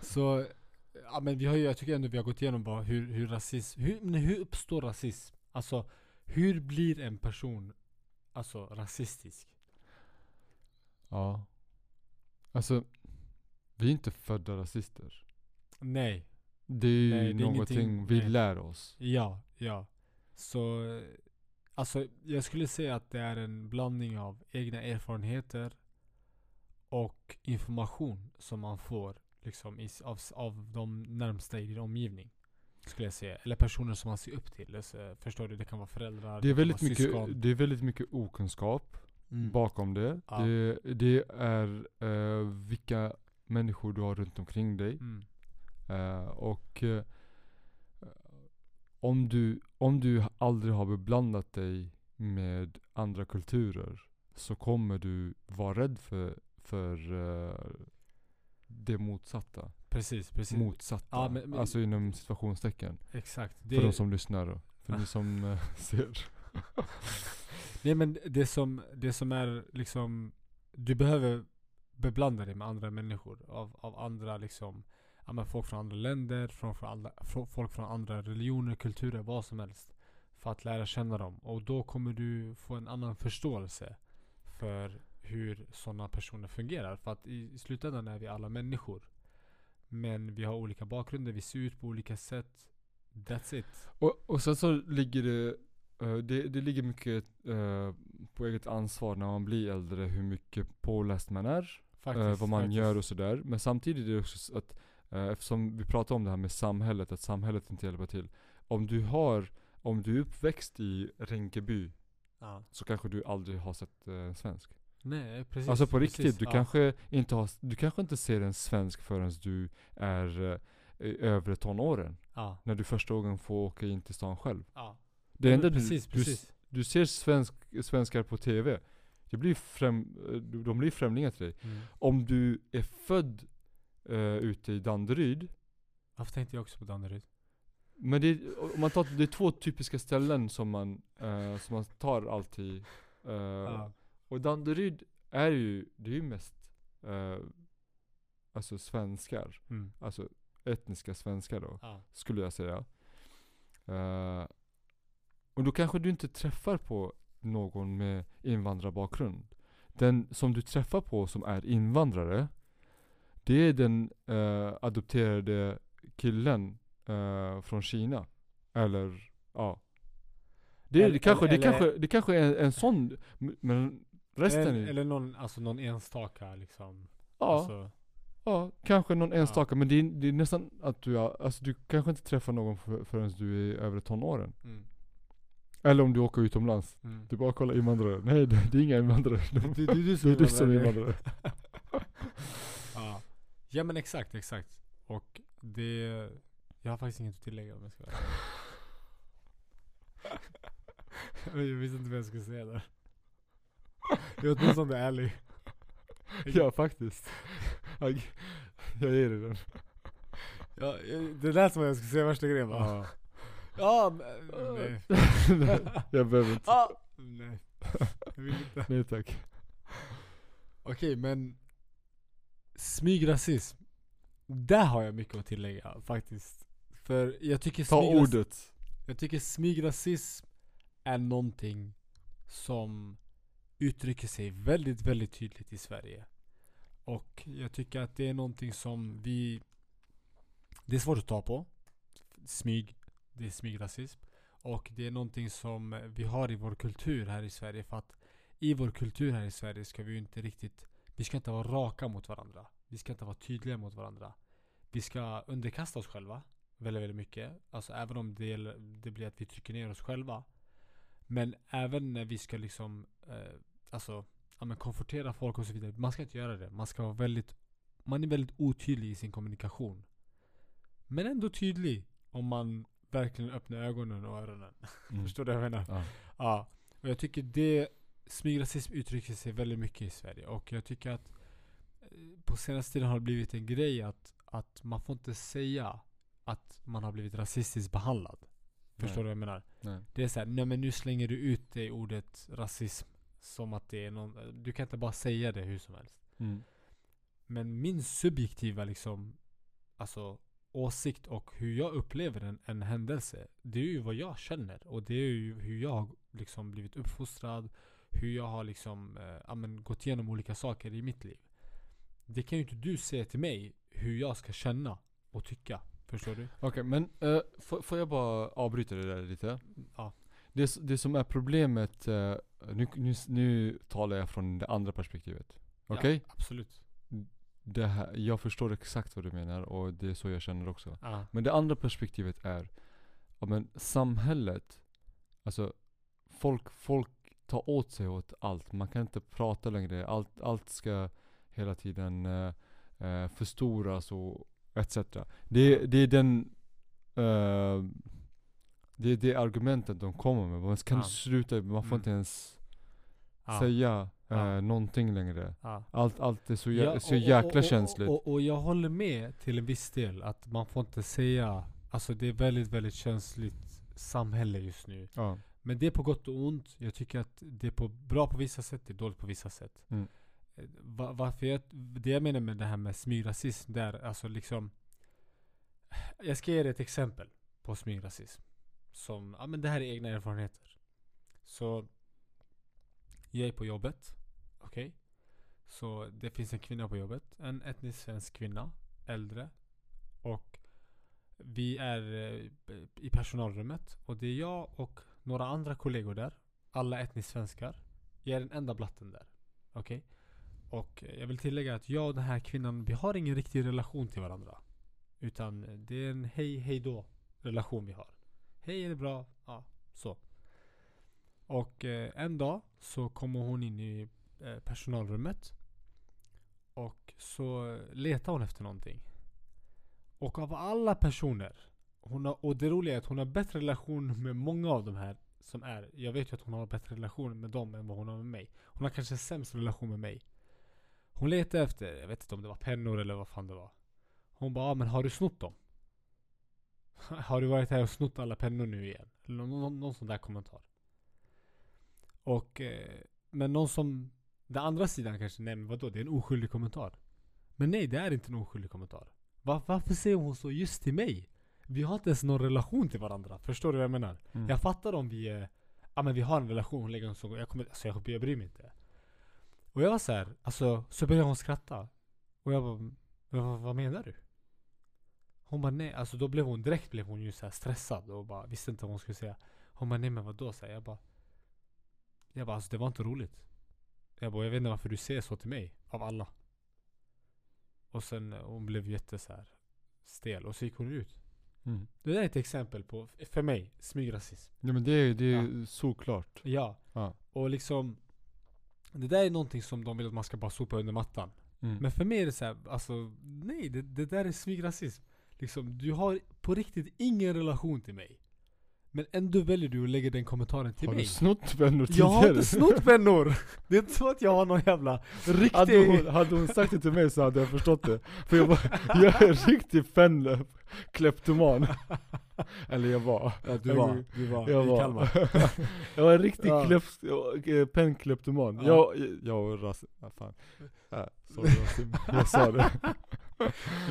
Så, ja men vi har ju, jag tycker ändå vi har gått igenom bara hur, hur rasism, hur, hur uppstår rasism? Alltså, hur blir en person alltså rasistisk? Ja. Alltså, vi är inte födda rasister. Nej. Det är ju Nej, det är någonting vi nej. lär oss. Ja, ja. Så, eh, alltså jag skulle säga att det är en blandning av egna erfarenheter och information som man får liksom i, av, av de närmsta i din omgivning. Skulle jag säga. Eller personer som man ser upp till. Alltså, förstår du? Det kan vara föräldrar, Det är väldigt mycket, syskon. det är väldigt mycket okunskap Mm. bakom det. Ja. Det, det är eh, vilka människor du har runt omkring dig. Mm. Eh, och eh, om, du, om du aldrig har beblandat dig med andra kulturer så kommer du vara rädd för, för eh, det motsatta. Precis, precis. Motsatta. Ja, men- men- alltså inom situationstecken. Exakt. För de som lyssnar då. För ni som ser. Nej men det som, det som är liksom Du behöver beblanda dig med andra människor av, av andra liksom ja, men Folk från andra länder, från, från alla, från, folk från andra religioner, kulturer, vad som helst För att lära känna dem. Och då kommer du få en annan förståelse För hur sådana personer fungerar. För att i, i slutändan är vi alla människor. Men vi har olika bakgrunder, vi ser ut på olika sätt. That's it. Och, och sen så ligger det, eh, det, det ligger mycket eh, på eget ansvar när man blir äldre hur mycket påläst man är. Faktiskt, eh, vad man faktiskt. gör och sådär. Men samtidigt är det också så att eh, eftersom vi pratar om det här med samhället, att samhället inte hjälper till. Om du har, om du är uppväxt i Rinkeby ja. så kanske du aldrig har sett eh, en svensk. Nej precis alltså på precis, riktigt, du ja. kanske inte har, du kanske inte ser en svensk förrän du är eh, i övre tonåren. Ja, När du första gången får åka in till stan själv. ja. Det enda du, precis, du, precis. du ser svensk, svenskar på TV. Det blir främ, eh, de blir främlingar till dig. Mm. Om du är född uh, ute i Danderyd. Varför tänkte jag också på Danderyd? Men det, är- man tar, det är två typiska ställen som man, eh, som man tar alltid. eh, Ja. Och Danderyd är ju, det är ju mest eh, alltså svenskar. Mm. Alltså etniska svenskar då, Ja. skulle jag säga. Och då kanske du inte träffar på någon med invandrarbakgrund. Den som du träffar på som är invandrare, det är den eh, adopterade killen eh, från Kina. Eller, ja. Det, är, Eller- det, kanske, det, eller- kanske, det kanske är en, en sån, men resten eller, är, eller någon, alltså någon enstaka liksom. ja, Alltså, ja, kanske någon enstaka. Men det är, det är nästan att du, alltså du kanske inte träffar någon för, förrän du är över tonåren. mm, Eller om du åker utomlands. mm. Du bara kollar invandrare. Nej det, det är inga invandrare. De, Det, det det är du som är invandrare. ja. ja men exakt, exakt. Och det, jag har faktiskt inget att tillägga om jag ska. Jag visste inte vad jag skulle säga där. Jag är åtminstone ärlig. Ja faktiskt. Jag, jag ger dig den. Ja, det lät som att jag skulle säga värsta grejen bara. Ja. Ja, men, nej. jag behöver inte. Ah, nej. Jag vill inte. Nej tack. Okej men Smygrasism Där har jag mycket att tillägga faktiskt För jag tycker Ta ordet. Jag tycker smygrasism är någonting som uttrycker sig väldigt, väldigt tydligt i Sverige. Och jag tycker att det är någonting som vi... Det är svårt att ta på. Smyg. Det är smygrasism. Och det är någonting som vi har i vår kultur här i Sverige. För att i vår kultur här i Sverige ska vi ju inte riktigt... Vi ska inte vara raka mot varandra. Vi ska inte vara tydliga mot varandra. Vi ska underkasta oss själva väldigt, väldigt mycket. Alltså även om det, gäller- det blir att vi trycker ner oss själva. Men även när vi ska liksom, eh, alltså, ja, men konfrontera folk och så vidare. Man ska inte göra det. Man ska vara väldigt, man är väldigt otydlig i sin kommunikation. Men ändå tydlig om man verkligen öppnar ögonen och öronen. Mm. Förstår du vad jag menar? Ja. Ja, och jag tycker det Smygrasism uttrycker sig väldigt mycket i Sverige och jag tycker att eh, på senaste tiden har det blivit en grej att, att man får inte säga att man har blivit rasistiskt behandlad. Förstår Nej. du vad jag menar? Nej. Det är såhär, nej men nu slänger du ut det ordet rasism som att det är någon, du kan inte bara säga det hur som helst. Mm. Men min subjektiva liksom, alltså åsikt och hur jag upplever en, en händelse. Det är ju vad jag känner. Och det är ju hur jag har liksom blivit uppfostrad. Hur jag har liksom, eh, men gått igenom olika saker i mitt liv. Det kan ju inte du säga till mig hur jag ska känna och tycka. Förstår du? Okej men, uh, får, får jag bara avbryta det där lite? Ja. Det, det som är problemet, eh, nu, nu, nu talar jag från det andra perspektivet. Okej? Ja, absolut. Det här, jag förstår exakt vad du menar och det är så jag känner också. Ja. Men det andra perspektivet är, ja men samhället, alltså folk, folk tar åt sig åt allt. Man kan inte prata längre. Allt, allt ska hela tiden eh, eh, förstoras och etc. Det, det är den eh, det är det argumentet de kommer med. Man kan Ja. sluta, man får Mm. inte ens Ja. säga eh, någonting längre. Ja. Allt, allt är så, jä- Ja, så och- jäkla och, och, känsligt. Och, och, och jag håller med till en viss del att man får inte säga Alltså det är väldigt, väldigt känsligt samhälle just nu. ja. Men det är på gott och ont. Jag tycker att det är på, bra på vissa sätt, det är dåligt på vissa sätt. Mm. Eh, Va, varför jag, det jag menar med det här med smygrasism, där alltså liksom Jag ska ge dig ett exempel på smygrasism. Som, ja men det här är egna erfarenheter. Så jag är på jobbet, okej? Så det finns en kvinna på jobbet, en etnisk svensk kvinna, äldre. Och vi är eh, i personalrummet och det är jag och några andra kollegor där. Alla etniskt svenskar. Jag är den enda blatten där. Okej? Och jag vill tillägga att jag och den här kvinnan, vi har ingen riktig relation till varandra. Utan det är en hej, hej då relation vi har. Hej, är det bra? Ja, så. Och eh, en dag så kommer hon in i eh, personalrummet. Och så letar hon efter någonting. Och av alla personer hon har, och det roliga är att hon har bättre relation med många av de här som är Jag vet ju att hon har bättre relation med dem än vad hon har med mig. Hon har kanske sämst relation med mig. Hon letar efter, jag vet inte om det var pennor eller vad fan det var. Hon bara, ah, men har du snott dem? har du varit här och snott alla pennor nu igen? Eller någon, någon, någon sån där kommentar. Och, eh, men någon som, den andra sidan kanske, nej men vadå, det är en oskyldig kommentar. Men nej, det är inte en oskyldig kommentar. Va, varför säger hon så just till mig? Vi har inte ens någon relation till varandra, förstår du vad jag menar? Mm. Jag fattar om vi ja men vi har en relation, hon lägger en sån, jag kommer, alltså jag, jag bryr mig inte Och jag var så här, alltså, så började hon skratta Och jag bara, "Men vad, vad menar du? Hon bara nej, alltså då blev hon, direkt blev hon ju så stressad och bara visste inte vad hon skulle säga Hon bara nej men vadå? Så här, jag bara Jag bara alltså det var inte roligt Jag bara jag vet inte varför du säger så till mig, av alla Och sen, eh, hon blev jätte så här stel och så gick hon ut Mm. Det där är ett exempel på, för mig, smygrasism Ja men det är, det är såklart. Ja. Ja. Och liksom Det där är någonting som de vill att man ska bara sopa under mattan. Mm. Men för mig är det så här, alltså nej, det, det där är smygrasism. Liksom, du har på riktigt ingen relation till mig. Men ändå väljer du att lägga den kommentaren till har mig. du snott pennor Jag har tidigare? inte snott pennor! Det är inte så att jag har någon jävla riktig... Hade hon, hade hon sagt det till mig så hade jag förstått det. För jag, bara, jag är en riktig pennkleptoman. Eller jag var. Ja, du var, du var Jag i var. Kalmar. jag var en riktig Ja. klep- eh, pennkleptoman. Ja. Jag, jag och Rasim, ah, fan. Äh, sorry Rasim, jag sa det.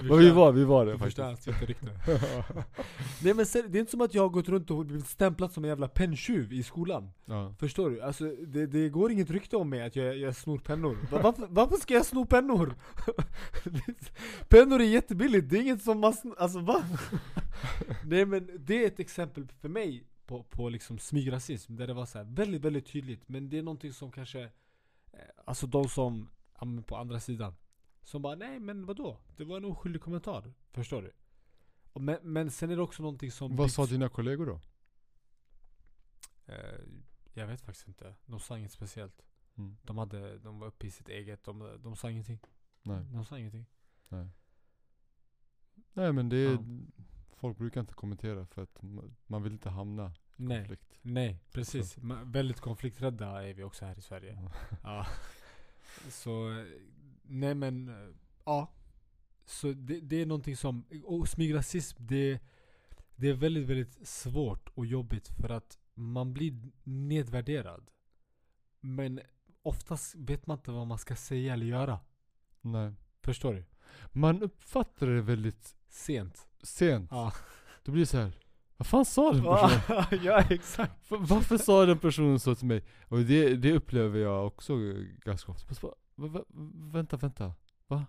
Men vi var, vi var det Du faktiskt. Twitterrykte. Nej men sen, det är inte som att jag har gått runt och blivit stämplad som en jävla penntjuv i skolan. ja. Förstår du? Alltså det, det går inget rykte om mig att jag, jag snor pennor. Va- Varför, varför ska jag sno pennor? pennor är jättebilligt, det är inget som man alltså va? Nej men det är ett exempel för mig på, på liksom smygrasism, där det var så här väldigt, väldigt tydligt. Men det är någonting som kanske, eh, alltså de som, på andra sidan, som bara nej men vadå? Det var en oskyldig kommentar. Förstår du? Men, men sen är det också någonting som Vad sa dina kollegor då? Eh, jag vet faktiskt inte. De sa inget speciellt. Mm. De, hade, de var uppe i sitt eget, de, de sa ingenting. Nej. De sa ingenting. Nej. Nej men det är, Ja. folk brukar inte kommentera för att ma- man vill inte hamna i Nej, konflikt. nej precis. Ma- väldigt konflikträdda är vi också här i Sverige. Ja. Så, nej men, eh, ja. Så det, det är någonting som, och smygrasism det, det är väldigt, väldigt svårt och jobbigt för att man blir nedvärderad. Men oftast vet man inte vad man ska säga eller göra. Nej. Förstår du? Man uppfattar det väldigt Sent. sent. Ja. Då blir det så här. Vad fan sa den personen? ja exakt. Va- Varför sa den personen så till mig? Och det, det upplever jag också ganska ofta. Va, vänta, vänta. Va?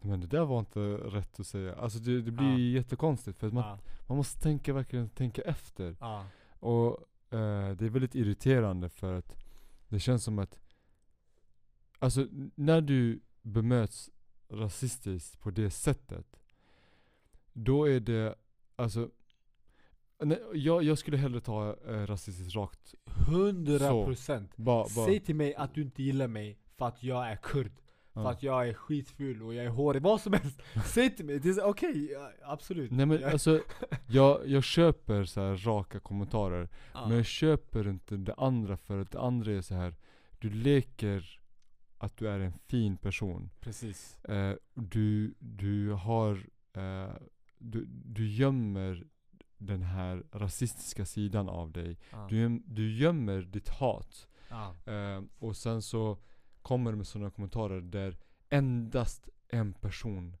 Men det där var inte rätt att säga. Alltså det, det blir Ja. jättekonstigt för att man, Ja. man måste tänka, verkligen tänka efter. Ja. Och eh, det är väldigt irriterande för att det känns som att Alltså när du bemöts rasistiskt på det sättet Då är det, alltså nej, jag, jag skulle hellre ta eh, rasistiskt rakt Hundra procent. ba, ba, Säg till mig att du inte gillar mig för att jag är kurd. För ja. att jag är skitful och jag är hårig, vad som helst. Säg till mig, okej, ja, absolut. Nej men Jag- alltså, jag, jag köper så här raka kommentarer ja. Men jag köper inte det andra för att det andra är så här. Du leker att du är en fin person Precis. eh, du, du har, eh, du, du gömmer den här rasistiska sidan av dig. Ja. Du, du gömmer ditt hat. Ja. Eh, och sen så kommer med sådana kommentarer där endast en person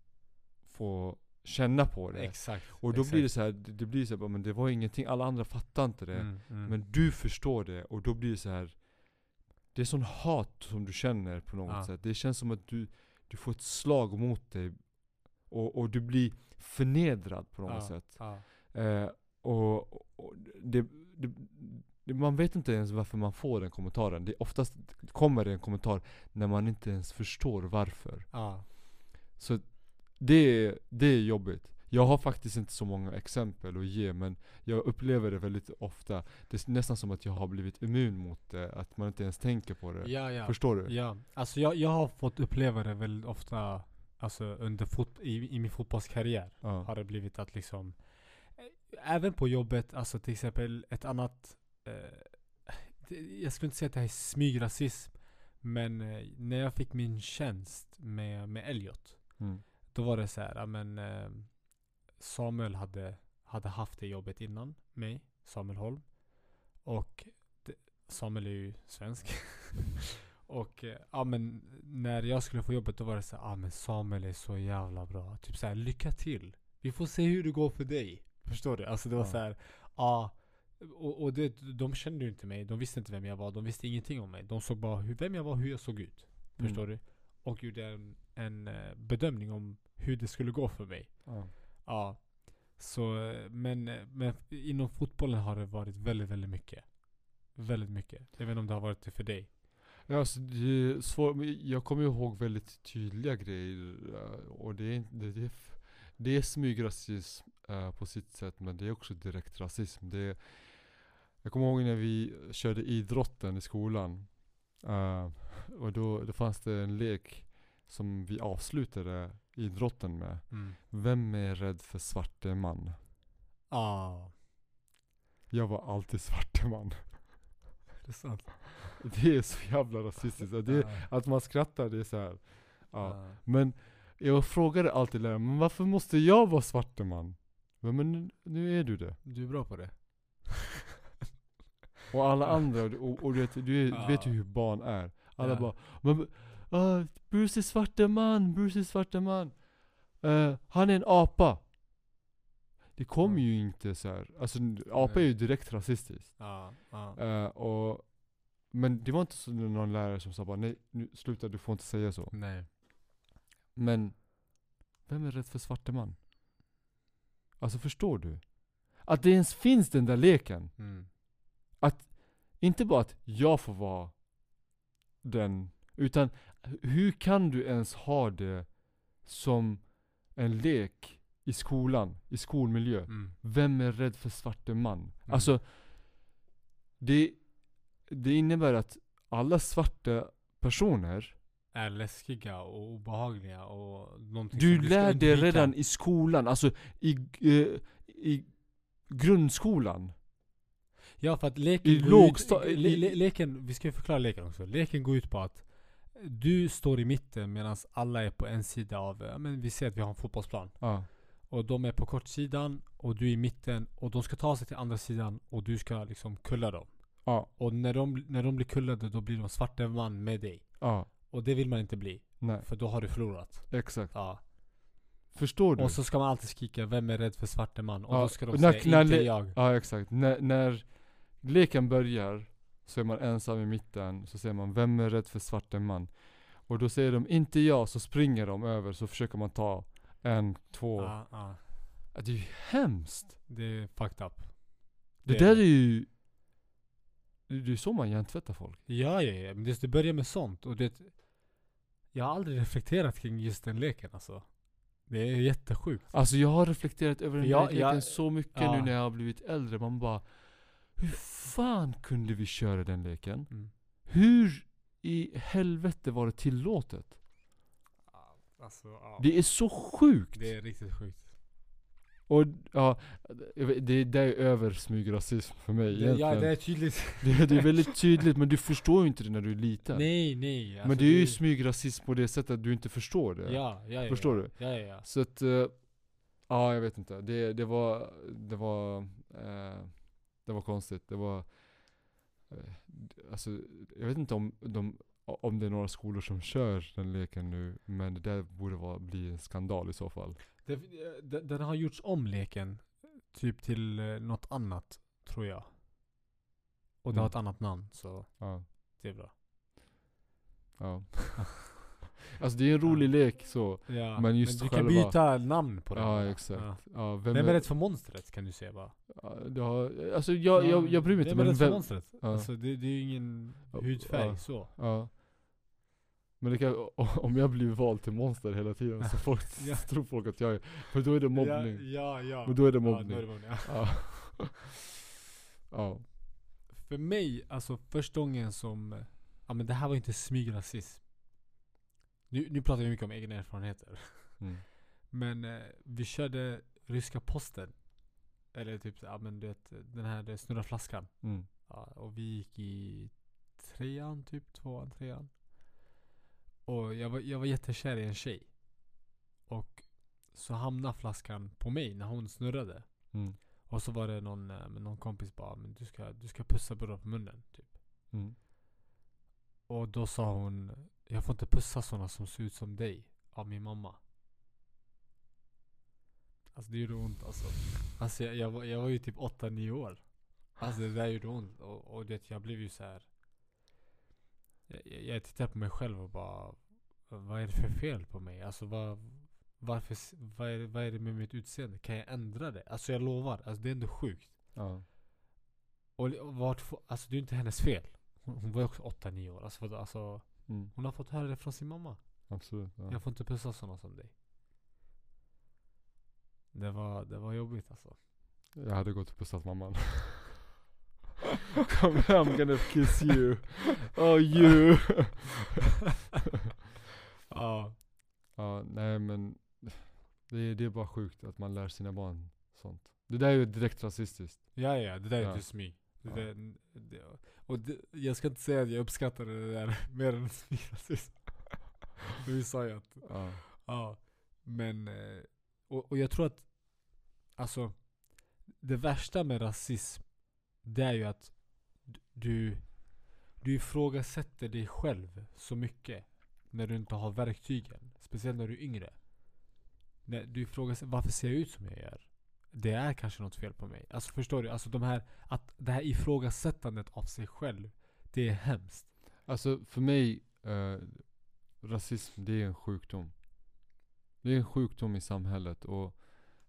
får känna på det. Exakt. och då exakt. blir det så här, det, blir så här, men det var ingenting, alla andra fattar inte det. Mm, mm. Men du förstår det och då blir det så här. Det är sån hat som du känner på något Ja. sätt. Det känns som att du, du får ett slag mot dig. Och, och du blir förnedrad på något ja. sätt. Ja. Eh, och och det, det, man vet inte ens varför man får den kommentaren. Det, oftast kommer det en kommentar när man inte ens förstår varför. Ja. Så det, är- det är jobbigt. Jag har faktiskt inte så många exempel att ge men jag upplever det väldigt ofta. Det är nästan som att jag har blivit immun mot det, att man inte ens tänker på det. Ja, ja. Förstår du? Ja, alltså jag, jag har fått uppleva det väldigt ofta Alltså under fot, i, i min fotbollskarriär Ja. Har det blivit att liksom eh, Även på jobbet, alltså till exempel ett annat eh, Jag skulle inte säga att det här är smygrasism Men eh, när jag fick min tjänst med, med Elliot Mm. Då var det så här, men eh, Samuel hade, hade haft det jobbet innan mig, Samuel Holm Och det, Samuel är ju svensk Och eh, ja men när jag skulle få jobbet då var det så ja ah, men Samuel är så jävla bra. Typ så här, lycka till. Vi får se hur det går för dig. Förstår du? Alltså det var Ja. så här, ja. Och, och det, de kände ju inte mig, de visste inte vem jag var, de visste ingenting om mig. De såg bara hur, vem jag var, hur jag såg ut. Förstår du? Och gjorde en, en eh, bedömning om hur det skulle gå för mig. Ja. Ja. Så, men, men inom fotbollen har det varit väldigt, väldigt mycket. Väldigt mycket. Jag vet inte om det har varit det för dig. Ja, alltså, det är svårt, men jag kommer ihåg väldigt tydliga grejer. eh, Och det är, det, det är, det är smygrasism eh, på sitt sätt, men det är också direkt rasism. Det är, jag kommer ihåg när vi körde idrotten i skolan. eh, och då, då fanns det en lek som vi avslutade idrotten med. Vem är rädd för svarte man? Ja. Jag var alltid svarte man. Det är sant. Det är så jävla rasistiskt. Och Det, att man skrattar, det är så här. Ja. Men jag frågade alltid läraren, men varför måste jag vara svarte man? Men, men nu, är du det. Du är bra på det. Och alla andra, och, och du vet, du Ja. vet ju hur barn är. Alla Ja. bara, men, uh, Bruce är svarte man, Bruce är svarte man. Eh, han är en apa. Det kommer Ja. ju inte så här. alltså apa är ju direkt rasistiskt. Ja. Eh, och, men det var inte så någon lärare som sa bara nej, nu sluta du får inte säga så. Nej. Men vem är rädd för svarte man? Alltså förstår du? Att det ens finns den där leken. Mm. Inte bara att jag får vara den, utan hur kan du ens ha det som en lek i skolan, i skolmiljö? Mm. Vem är rädd för svarte man? Alltså, det, det innebär att alla svarta personer Är läskiga och obehagliga och någonting Du som lär dig redan i skolan, alltså i, eh, i grundskolan. Ja för att leken i lågsta- ut, le, le, leken, vi ska ju förklara leken också. Leken går ut på att du står i mitten medan alla är på en sida av, ja men vi ser att vi har en fotbollsplan. Ja. Och de är på kortsidan och du är i mitten och de ska ta sig till andra sidan och du ska liksom kulla dem. Ja. Och när de, när de blir kullade då blir de svarte man med dig. Ja. Och det vill man inte bli. Nej, För då har du förlorat. exakt. Ja. Förstår du? Och så ska man alltid skrika 'Vem är rädd för svarte man?' Och Ja, då ska de när- säga när 'Inte jag' Ja exakt. När, när leken börjar så är man ensam i mitten, så säger man 'Vem är rädd för svarte man?' Och då säger de 'Inte jag' så springer de över, så försöker man ta en, två. ja, ja. Det är ju hemskt. Det är fucked up. Det, Det- där är ju... Det är så man hjärntvättar folk. Ja, ja, ja. Men det, det börjar med sånt. Och det, jag har aldrig reflekterat kring just den leken alltså. Det är jättesjukt. Alltså jag har reflekterat över den Ja, här leken ja, så mycket ja. nu när jag har blivit äldre. Man bara Hur fan kunde vi köra den leken? Mm. Hur i helvete var det tillåtet? Alltså, ja. Det är så sjukt! Det är riktigt sjukt. Och ja, det, det är över smygrasism för mig Det, egentligen. ja, det är tydligt. det, det är väldigt tydligt men du förstår ju inte det när du är liten. nej, nej. men alltså, det är ju smygrasism på det sättet att du inte förstår det. Ja, ja, ja. Förstår ja. du? Ja, ja, ja. Så att, eh, ja jag vet inte. Det, det var, det var, eh, det var konstigt. Det var, eh, alltså jag vet inte om, de, om det är några skolor som kör den leken nu, men det där borde vara, bli en skandal i så fall. Det, den, den har gjorts om leken. Typ till eh, något annat, tror jag. Och det har Mm. ett annat namn, så Ja, det är bra. ja. alltså det är en rolig lek så. Ja, Men just du själva- kan byta namn på den. Ja exakt. Ja. Ja, vem, Vem är rädd för monstret kan du säga bara. Ja, alltså jag, jag, jag bryr mig inte Vem är men rädd för monstret? Ja. Alltså det, det är ju ingen Ja, hudfärg ja. så. Ja. Men kan, om jag blir vald till monster hela tiden så folk, Ja. tror folk att jag är, för då är det mobbning. Ja, ja, ja. Men då är det Ja, mobbning. är det mobbning. Ja. Ja. ja. För mig, alltså första gången som, ja men det här var inte smygrasism. Nu, nu pratar vi mycket om egna erfarenheter. Mm. Men eh, vi körde ryska posten. Eller typ, ja men du vet den här snurra flaskan. Mm. Ja, och vi gick i trean, typ tvåan, trean. Och jag var, jag var jättekär i en tjej. Och så hamnade flaskan på mig när hon snurrade. Mm. Och så var det någon, eh, någon kompis bara men du ska, du ska pussa brorsan på munnen. Typ. Mm. och då sa hon Jag får inte pussa sådana som ser ut som dig av min mamma. Alltså det gjorde ont alltså. Alltså jag, jag, var, jag var ju typ 8-9 år. Alltså det där gjorde ont. Och, och det, jag blev ju så här. Jag, jag, tittade på mig själv och bara Vad är det för fel på mig? Alltså vad Varför, vad är, vad är det med mitt utseende? Kan jag ändra det? Alltså jag lovar, alltså det är ändå sjukt. Ja. Och li- vart, alltså det är inte hennes fel. Hon, hon var ju också 8-9 år. Alltså, alltså, Mm, hon har fått höra det från sin mamma. absolut. Ja. Jag får inte pussa sådana som dig. Det var, det var jobbigt alltså. Jag hade gått och pussat mamman. Here, I'm gonna kiss you. Oh you. Ja. ja, nej men. Det är, det är bara sjukt att man lär sina barn sånt. Det där är ju direkt rasistiskt. Ja, ja, det där är Ja. just me. Det Ja. där, det, och det, jag ska inte säga att jag uppskattar det där mer än rasism. Men vi sa ju att, Ja. ja. Men, eh, och, och jag tror att, alltså, det värsta med rasism, det är ju att du, du ifrågasätter dig själv så mycket när du inte har verktygen. Speciellt när du är yngre. När du ifrågasätter, varför ser jag ut som jag gör? Det är kanske något fel på mig. Alltså förstår du? Alltså de här, att det här ifrågasättandet av sig själv, det är hemskt. Alltså för mig, eh, rasism det är en sjukdom. Det är en sjukdom i samhället och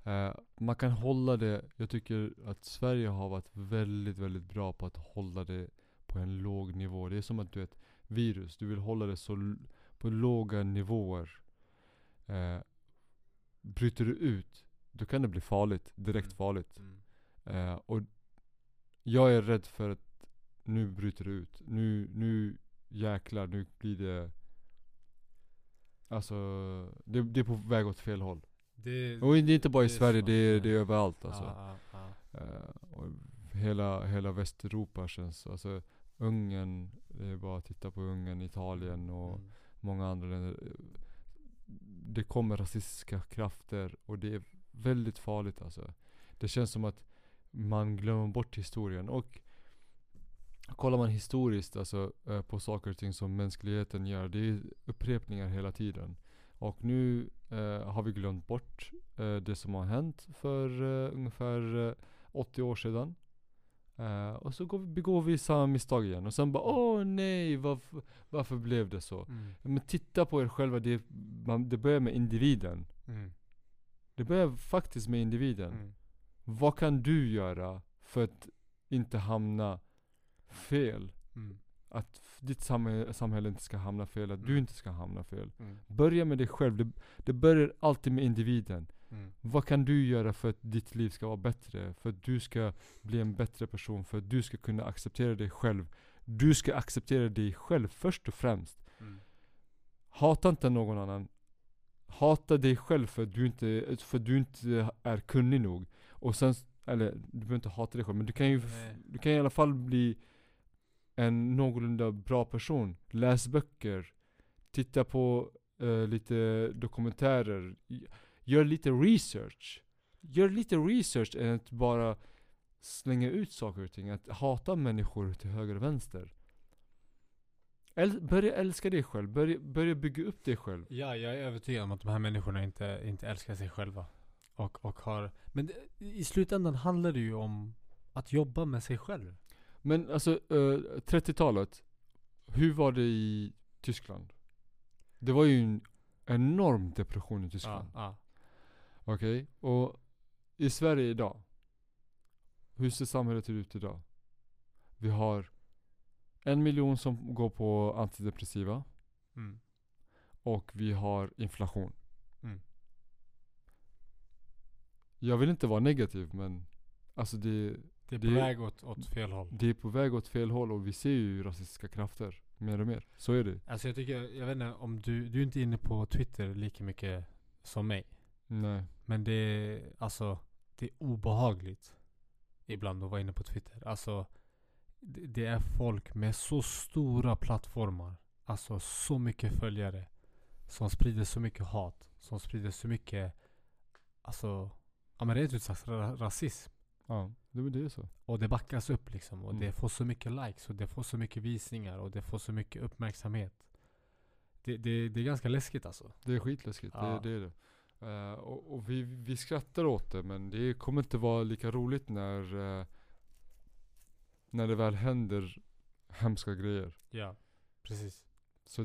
eh, man kan hålla det, jag tycker att Sverige har varit väldigt, väldigt bra på att hålla det på en låg nivå. Det är som att du är ett virus, du vill hålla det så på låga nivåer. Eh, bryter du ut, då kan det bli farligt, direkt Mm. farligt. Eh, och jag är rädd för att nu bryter det ut. Nu, nu jäklar, nu blir det Alltså, det, det är på väg åt fel håll. Det, Och det är inte bara i det Sverige, det är, det är överallt alltså. Ja, ja. Eh, och hela, hela Västeuropa känns, alltså Ungern, det är bara att titta på Ungern, Italien och Mm. många andra länder. Det kommer rasistiska krafter och det är väldigt farligt alltså. Det känns som att man glömmer bort historien. Och kollar man historiskt alltså, eh, på saker och ting som mänskligheten gör, det är upprepningar hela tiden. Och nu eh, har vi glömt bort eh, det som har hänt för eh, ungefär eh, 80 år sedan. Eh, och så vi, begår vi samma misstag igen. Och sen bara åh nej, varför, varför blev det så? Mm. Men titta på er själva, det, man, det börjar med individen. Mm. Det börjar faktiskt med individen. Mm. Vad kan du göra för att inte hamna fel? Mm. Att ditt samhälle, samhälle inte ska hamna fel, att du Mm. inte ska hamna fel. Mm. Börja med dig själv. Det, det börjar alltid med individen. Mm. Vad kan du göra för att ditt liv ska vara bättre? För att du ska bli en bättre person? För att du ska kunna acceptera dig själv? Du ska acceptera dig själv först och främst. Mm. Hata inte någon annan. Hata dig själv för att du inte, för du inte är kunnig nog. Och sen, eller du behöver inte hata dig själv men du kan ju, Nej. du kan i alla fall bli en någorlunda bra person. Läs böcker. Titta på uh, lite dokumentärer. Gör lite research. Gör lite research än att bara slänga ut saker och ting. Att hata människor till höger och vänster. Äl- börja älska dig själv. Börja, börja bygga upp dig själv. Ja, jag är övertygad om att de här människorna inte, inte älskar sig själva. Och, och har... Men det, i slutändan handlar det ju om att jobba med sig själv. Men alltså, eh, 30-talet. Hur var det i Tyskland? Det var ju en enorm depression i Ja, Tyskland. ja. Okej? Och i Sverige idag. Hur ser samhället ut idag? Vi har en miljon som går på antidepressiva. Mm. Och vi har inflation. Mm. Jag vill inte vara negativ men Alltså det, Det är på Det- väg åt, åt fel håll. det är på väg åt fel håll och vi ser ju rasistiska krafter. Mer och mer. Så är det. Alltså jag tycker, jag vet inte om du, du är inte inne på Twitter lika mycket som mig. Nej. Men det är, alltså, det är obehagligt ibland att vara inne på Twitter. Alltså, det, det är folk med så stora plattformar. Alltså så mycket följare. Som sprider så mycket hat. Som sprider så mycket, alltså, ja men rent ut sagt ra- rasism. Ja, det, det är så. Och det backas upp liksom. Och Mm. det får så mycket likes och det får så mycket visningar och det får så mycket uppmärksamhet. Det, det, det är ganska läskigt alltså. Det är skitläskigt, Ja. det, det är det. Eh, och och vi, vi skrattar åt det men det kommer inte vara lika roligt när eh, När det väl händer hemska grejer. Ja, precis. Så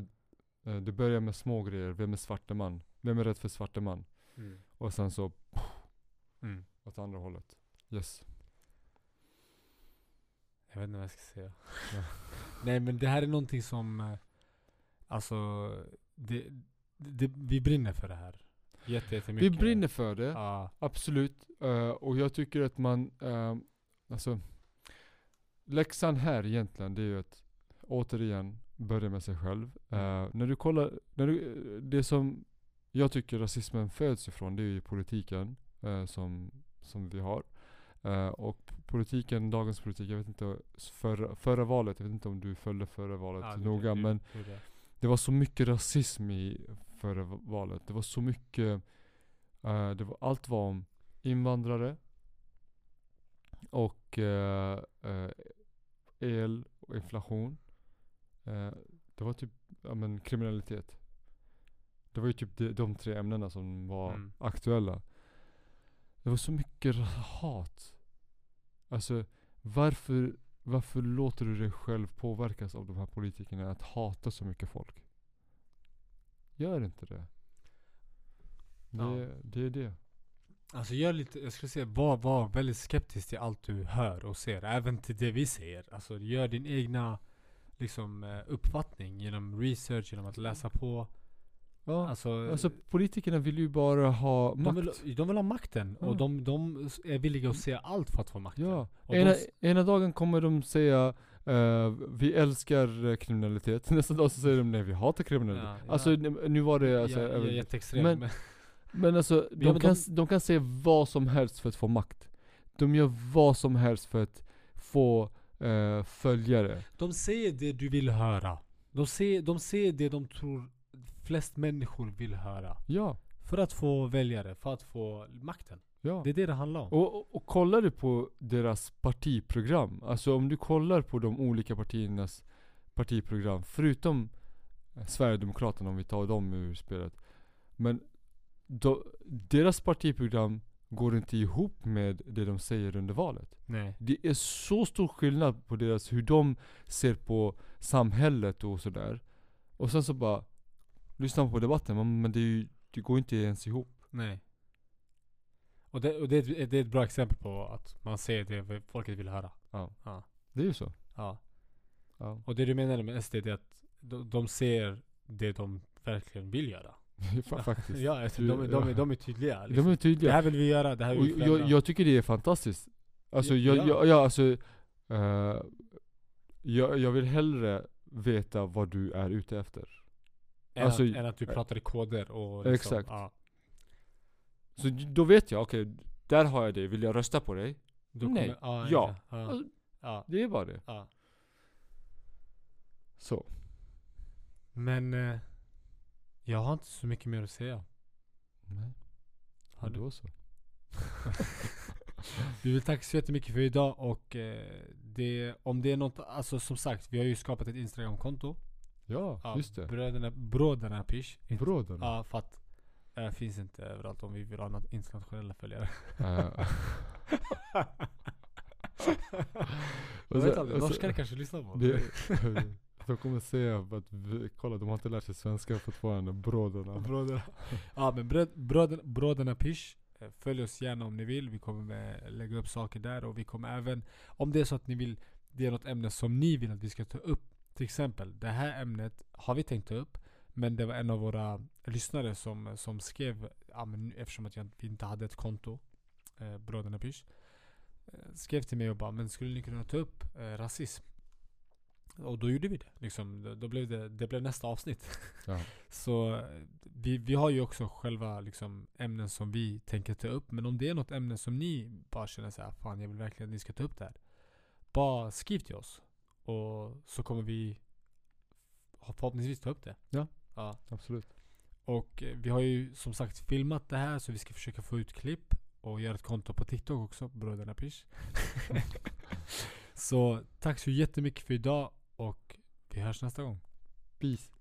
eh, det börjar med små grejer. Vem är svarte man? Vem är rädd för svarte man? Mm. Och sen så Mm. åt andra hållet. Yes. Jag vet inte vad jag ska säga. Nej men det här är någonting som, eh, alltså, det, det, vi brinner för det här. Jätte, Vi jättemycket. brinner för det. Ja. Absolut. Eh, och jag tycker att man, uh, alltså Läxan här egentligen det är ju att återigen börja med sig själv. Eh, när du kollar, när du, det som jag tycker rasismen föds ifrån det är ju politiken som, som vi har. Eh, och politiken, dagens politik, jag vet inte, förra, förra valet, jag vet inte om du följde förra valet Ja, det- noga det- men det- det- det var så mycket rasism i förra va- valet. Det var så mycket, eh, det var, allt var om invandrare och eh, el och inflation. Det var typ, ja men kriminalitet. Det var ju typ de, de tre ämnena som var Mm. aktuella. Det var så mycket hat. Alltså varför, varför låter du dig själv påverkas av de här politikerna att hata så mycket folk? Gör inte det. Det, Ja. det är det. Alltså gör lite, jag skulle säga var, var väldigt skeptisk till allt du hör och ser. Även till det vi säger. Alltså gör din egna liksom, eh, uppfattning genom research, genom att läsa på. Ja, Alltså, alltså politikerna vill ju bara ha de, makt. vill, de vill ha makten. Ja. Och de, de är villiga att säga allt för att få makten. Ja, ena, de ena dagen kommer de säga eh, vi älskar eh, kriminalitet. Nästa dag så säger de nej vi hatar kriminalitet. Ja. Alltså nu, var det alltså, jag, jag är jätteextrem. Men- Men, alltså, de, men kan, de- de kan säga vad som helst för att få makt. De gör vad som helst för att få eh, följare. de säger det du vill höra. De säger, de säger det de tror flest människor vill höra. Ja, För att få väljare, för att få makten. ja. Det är det det handlar om. Och, och, och kollar du på deras partiprogram, alltså om du kollar på de olika partiernas partiprogram, förutom eh, Sverigedemokraterna om vi tar dem ur spelet. Men då, deras partiprogram går inte ihop med det de säger under valet. Nej. Det är så stor skillnad på deras, hur de ser på samhället och sådär. Och sen så bara, lyssnar på debatten, men, men det, är ju, det går inte ens ihop. Nej. Och, det, och det, är ett- det är ett bra exempel på att man säger det folket vill höra. Ja. Ja. Det är ju så. ja. Ja. Och det du menar med SD det är att de, de ser det de verkligen vill göra. Fa- Faktiskt. Ja, alltså, de, är- de, är- de är tydliga. De Liksom. är Det tydliga. här vill vi göra, det här vill vi jag, jag tycker det är fantastiskt. Alltså Ja, jag, ja. jag, ja, alltså eh, jag, jag vill hellre veta vad du är ute efter. Än, alltså- att, än att du pratar i koder och liksom, Exakt. Ja, Så då vet jag, okej, där har jag det. Vill jag rösta på dig? då Nej. Kommer, ja, Ja. ja, Alltså, ja, Det är bara det. Så. Men eh, jag har inte så mycket mer att säga. Nej. Har du? Då så. Vi vill tacka så jättemycket för idag och eh, det, om det är något, alltså som sagt, vi har ju skapat ett Instagramkonto. Ja, Ja, just det. Bröderna, bröderna Pish. Bråden. Ja, för att det finns inte överallt om vi vill ha internationella följare. Jag vet så- aldrig, norskar kanske lyssnar på det, de kommer säga att vi, kolla de har inte lärt sig svenska fortfarande, bråderna. Bröderna. Ja men bröd, bröderna, bröderna Pish. eh, Följ oss gärna om ni vill. Vi kommer med, lägga upp saker där och vi kommer även, om det är så att ni vill, det är något ämne som ni vill att vi ska ta upp. Till exempel, det här ämnet har vi tänkt upp. Men det var en av våra lyssnare som, som skrev, ja, men eftersom att jag, inte hade ett konto, eh, Bröderna Pish. Eh, skrev till mig och bara, men skulle ni kunna ta upp eh, rasism? Och då gjorde vi det. Liksom, då, blev det, det blev nästa avsnitt. Ja. Så vi, vi har ju också själva liksom, ämnen som vi tänker ta upp. Men om det är något ämne som ni bara känner så här, fan jag vill verkligen att ni ska ta upp det här. Bara skriv till oss. Och så kommer vi förhoppningsvis ta upp det. Ja. ja. Absolut. Och eh, vi har ju som sagt filmat det här så vi ska försöka få ut klipp. och gör ett konto på TikTok också, Bröderna Pish. så tack så jättemycket för idag och vi hörs nästa gång. Peace.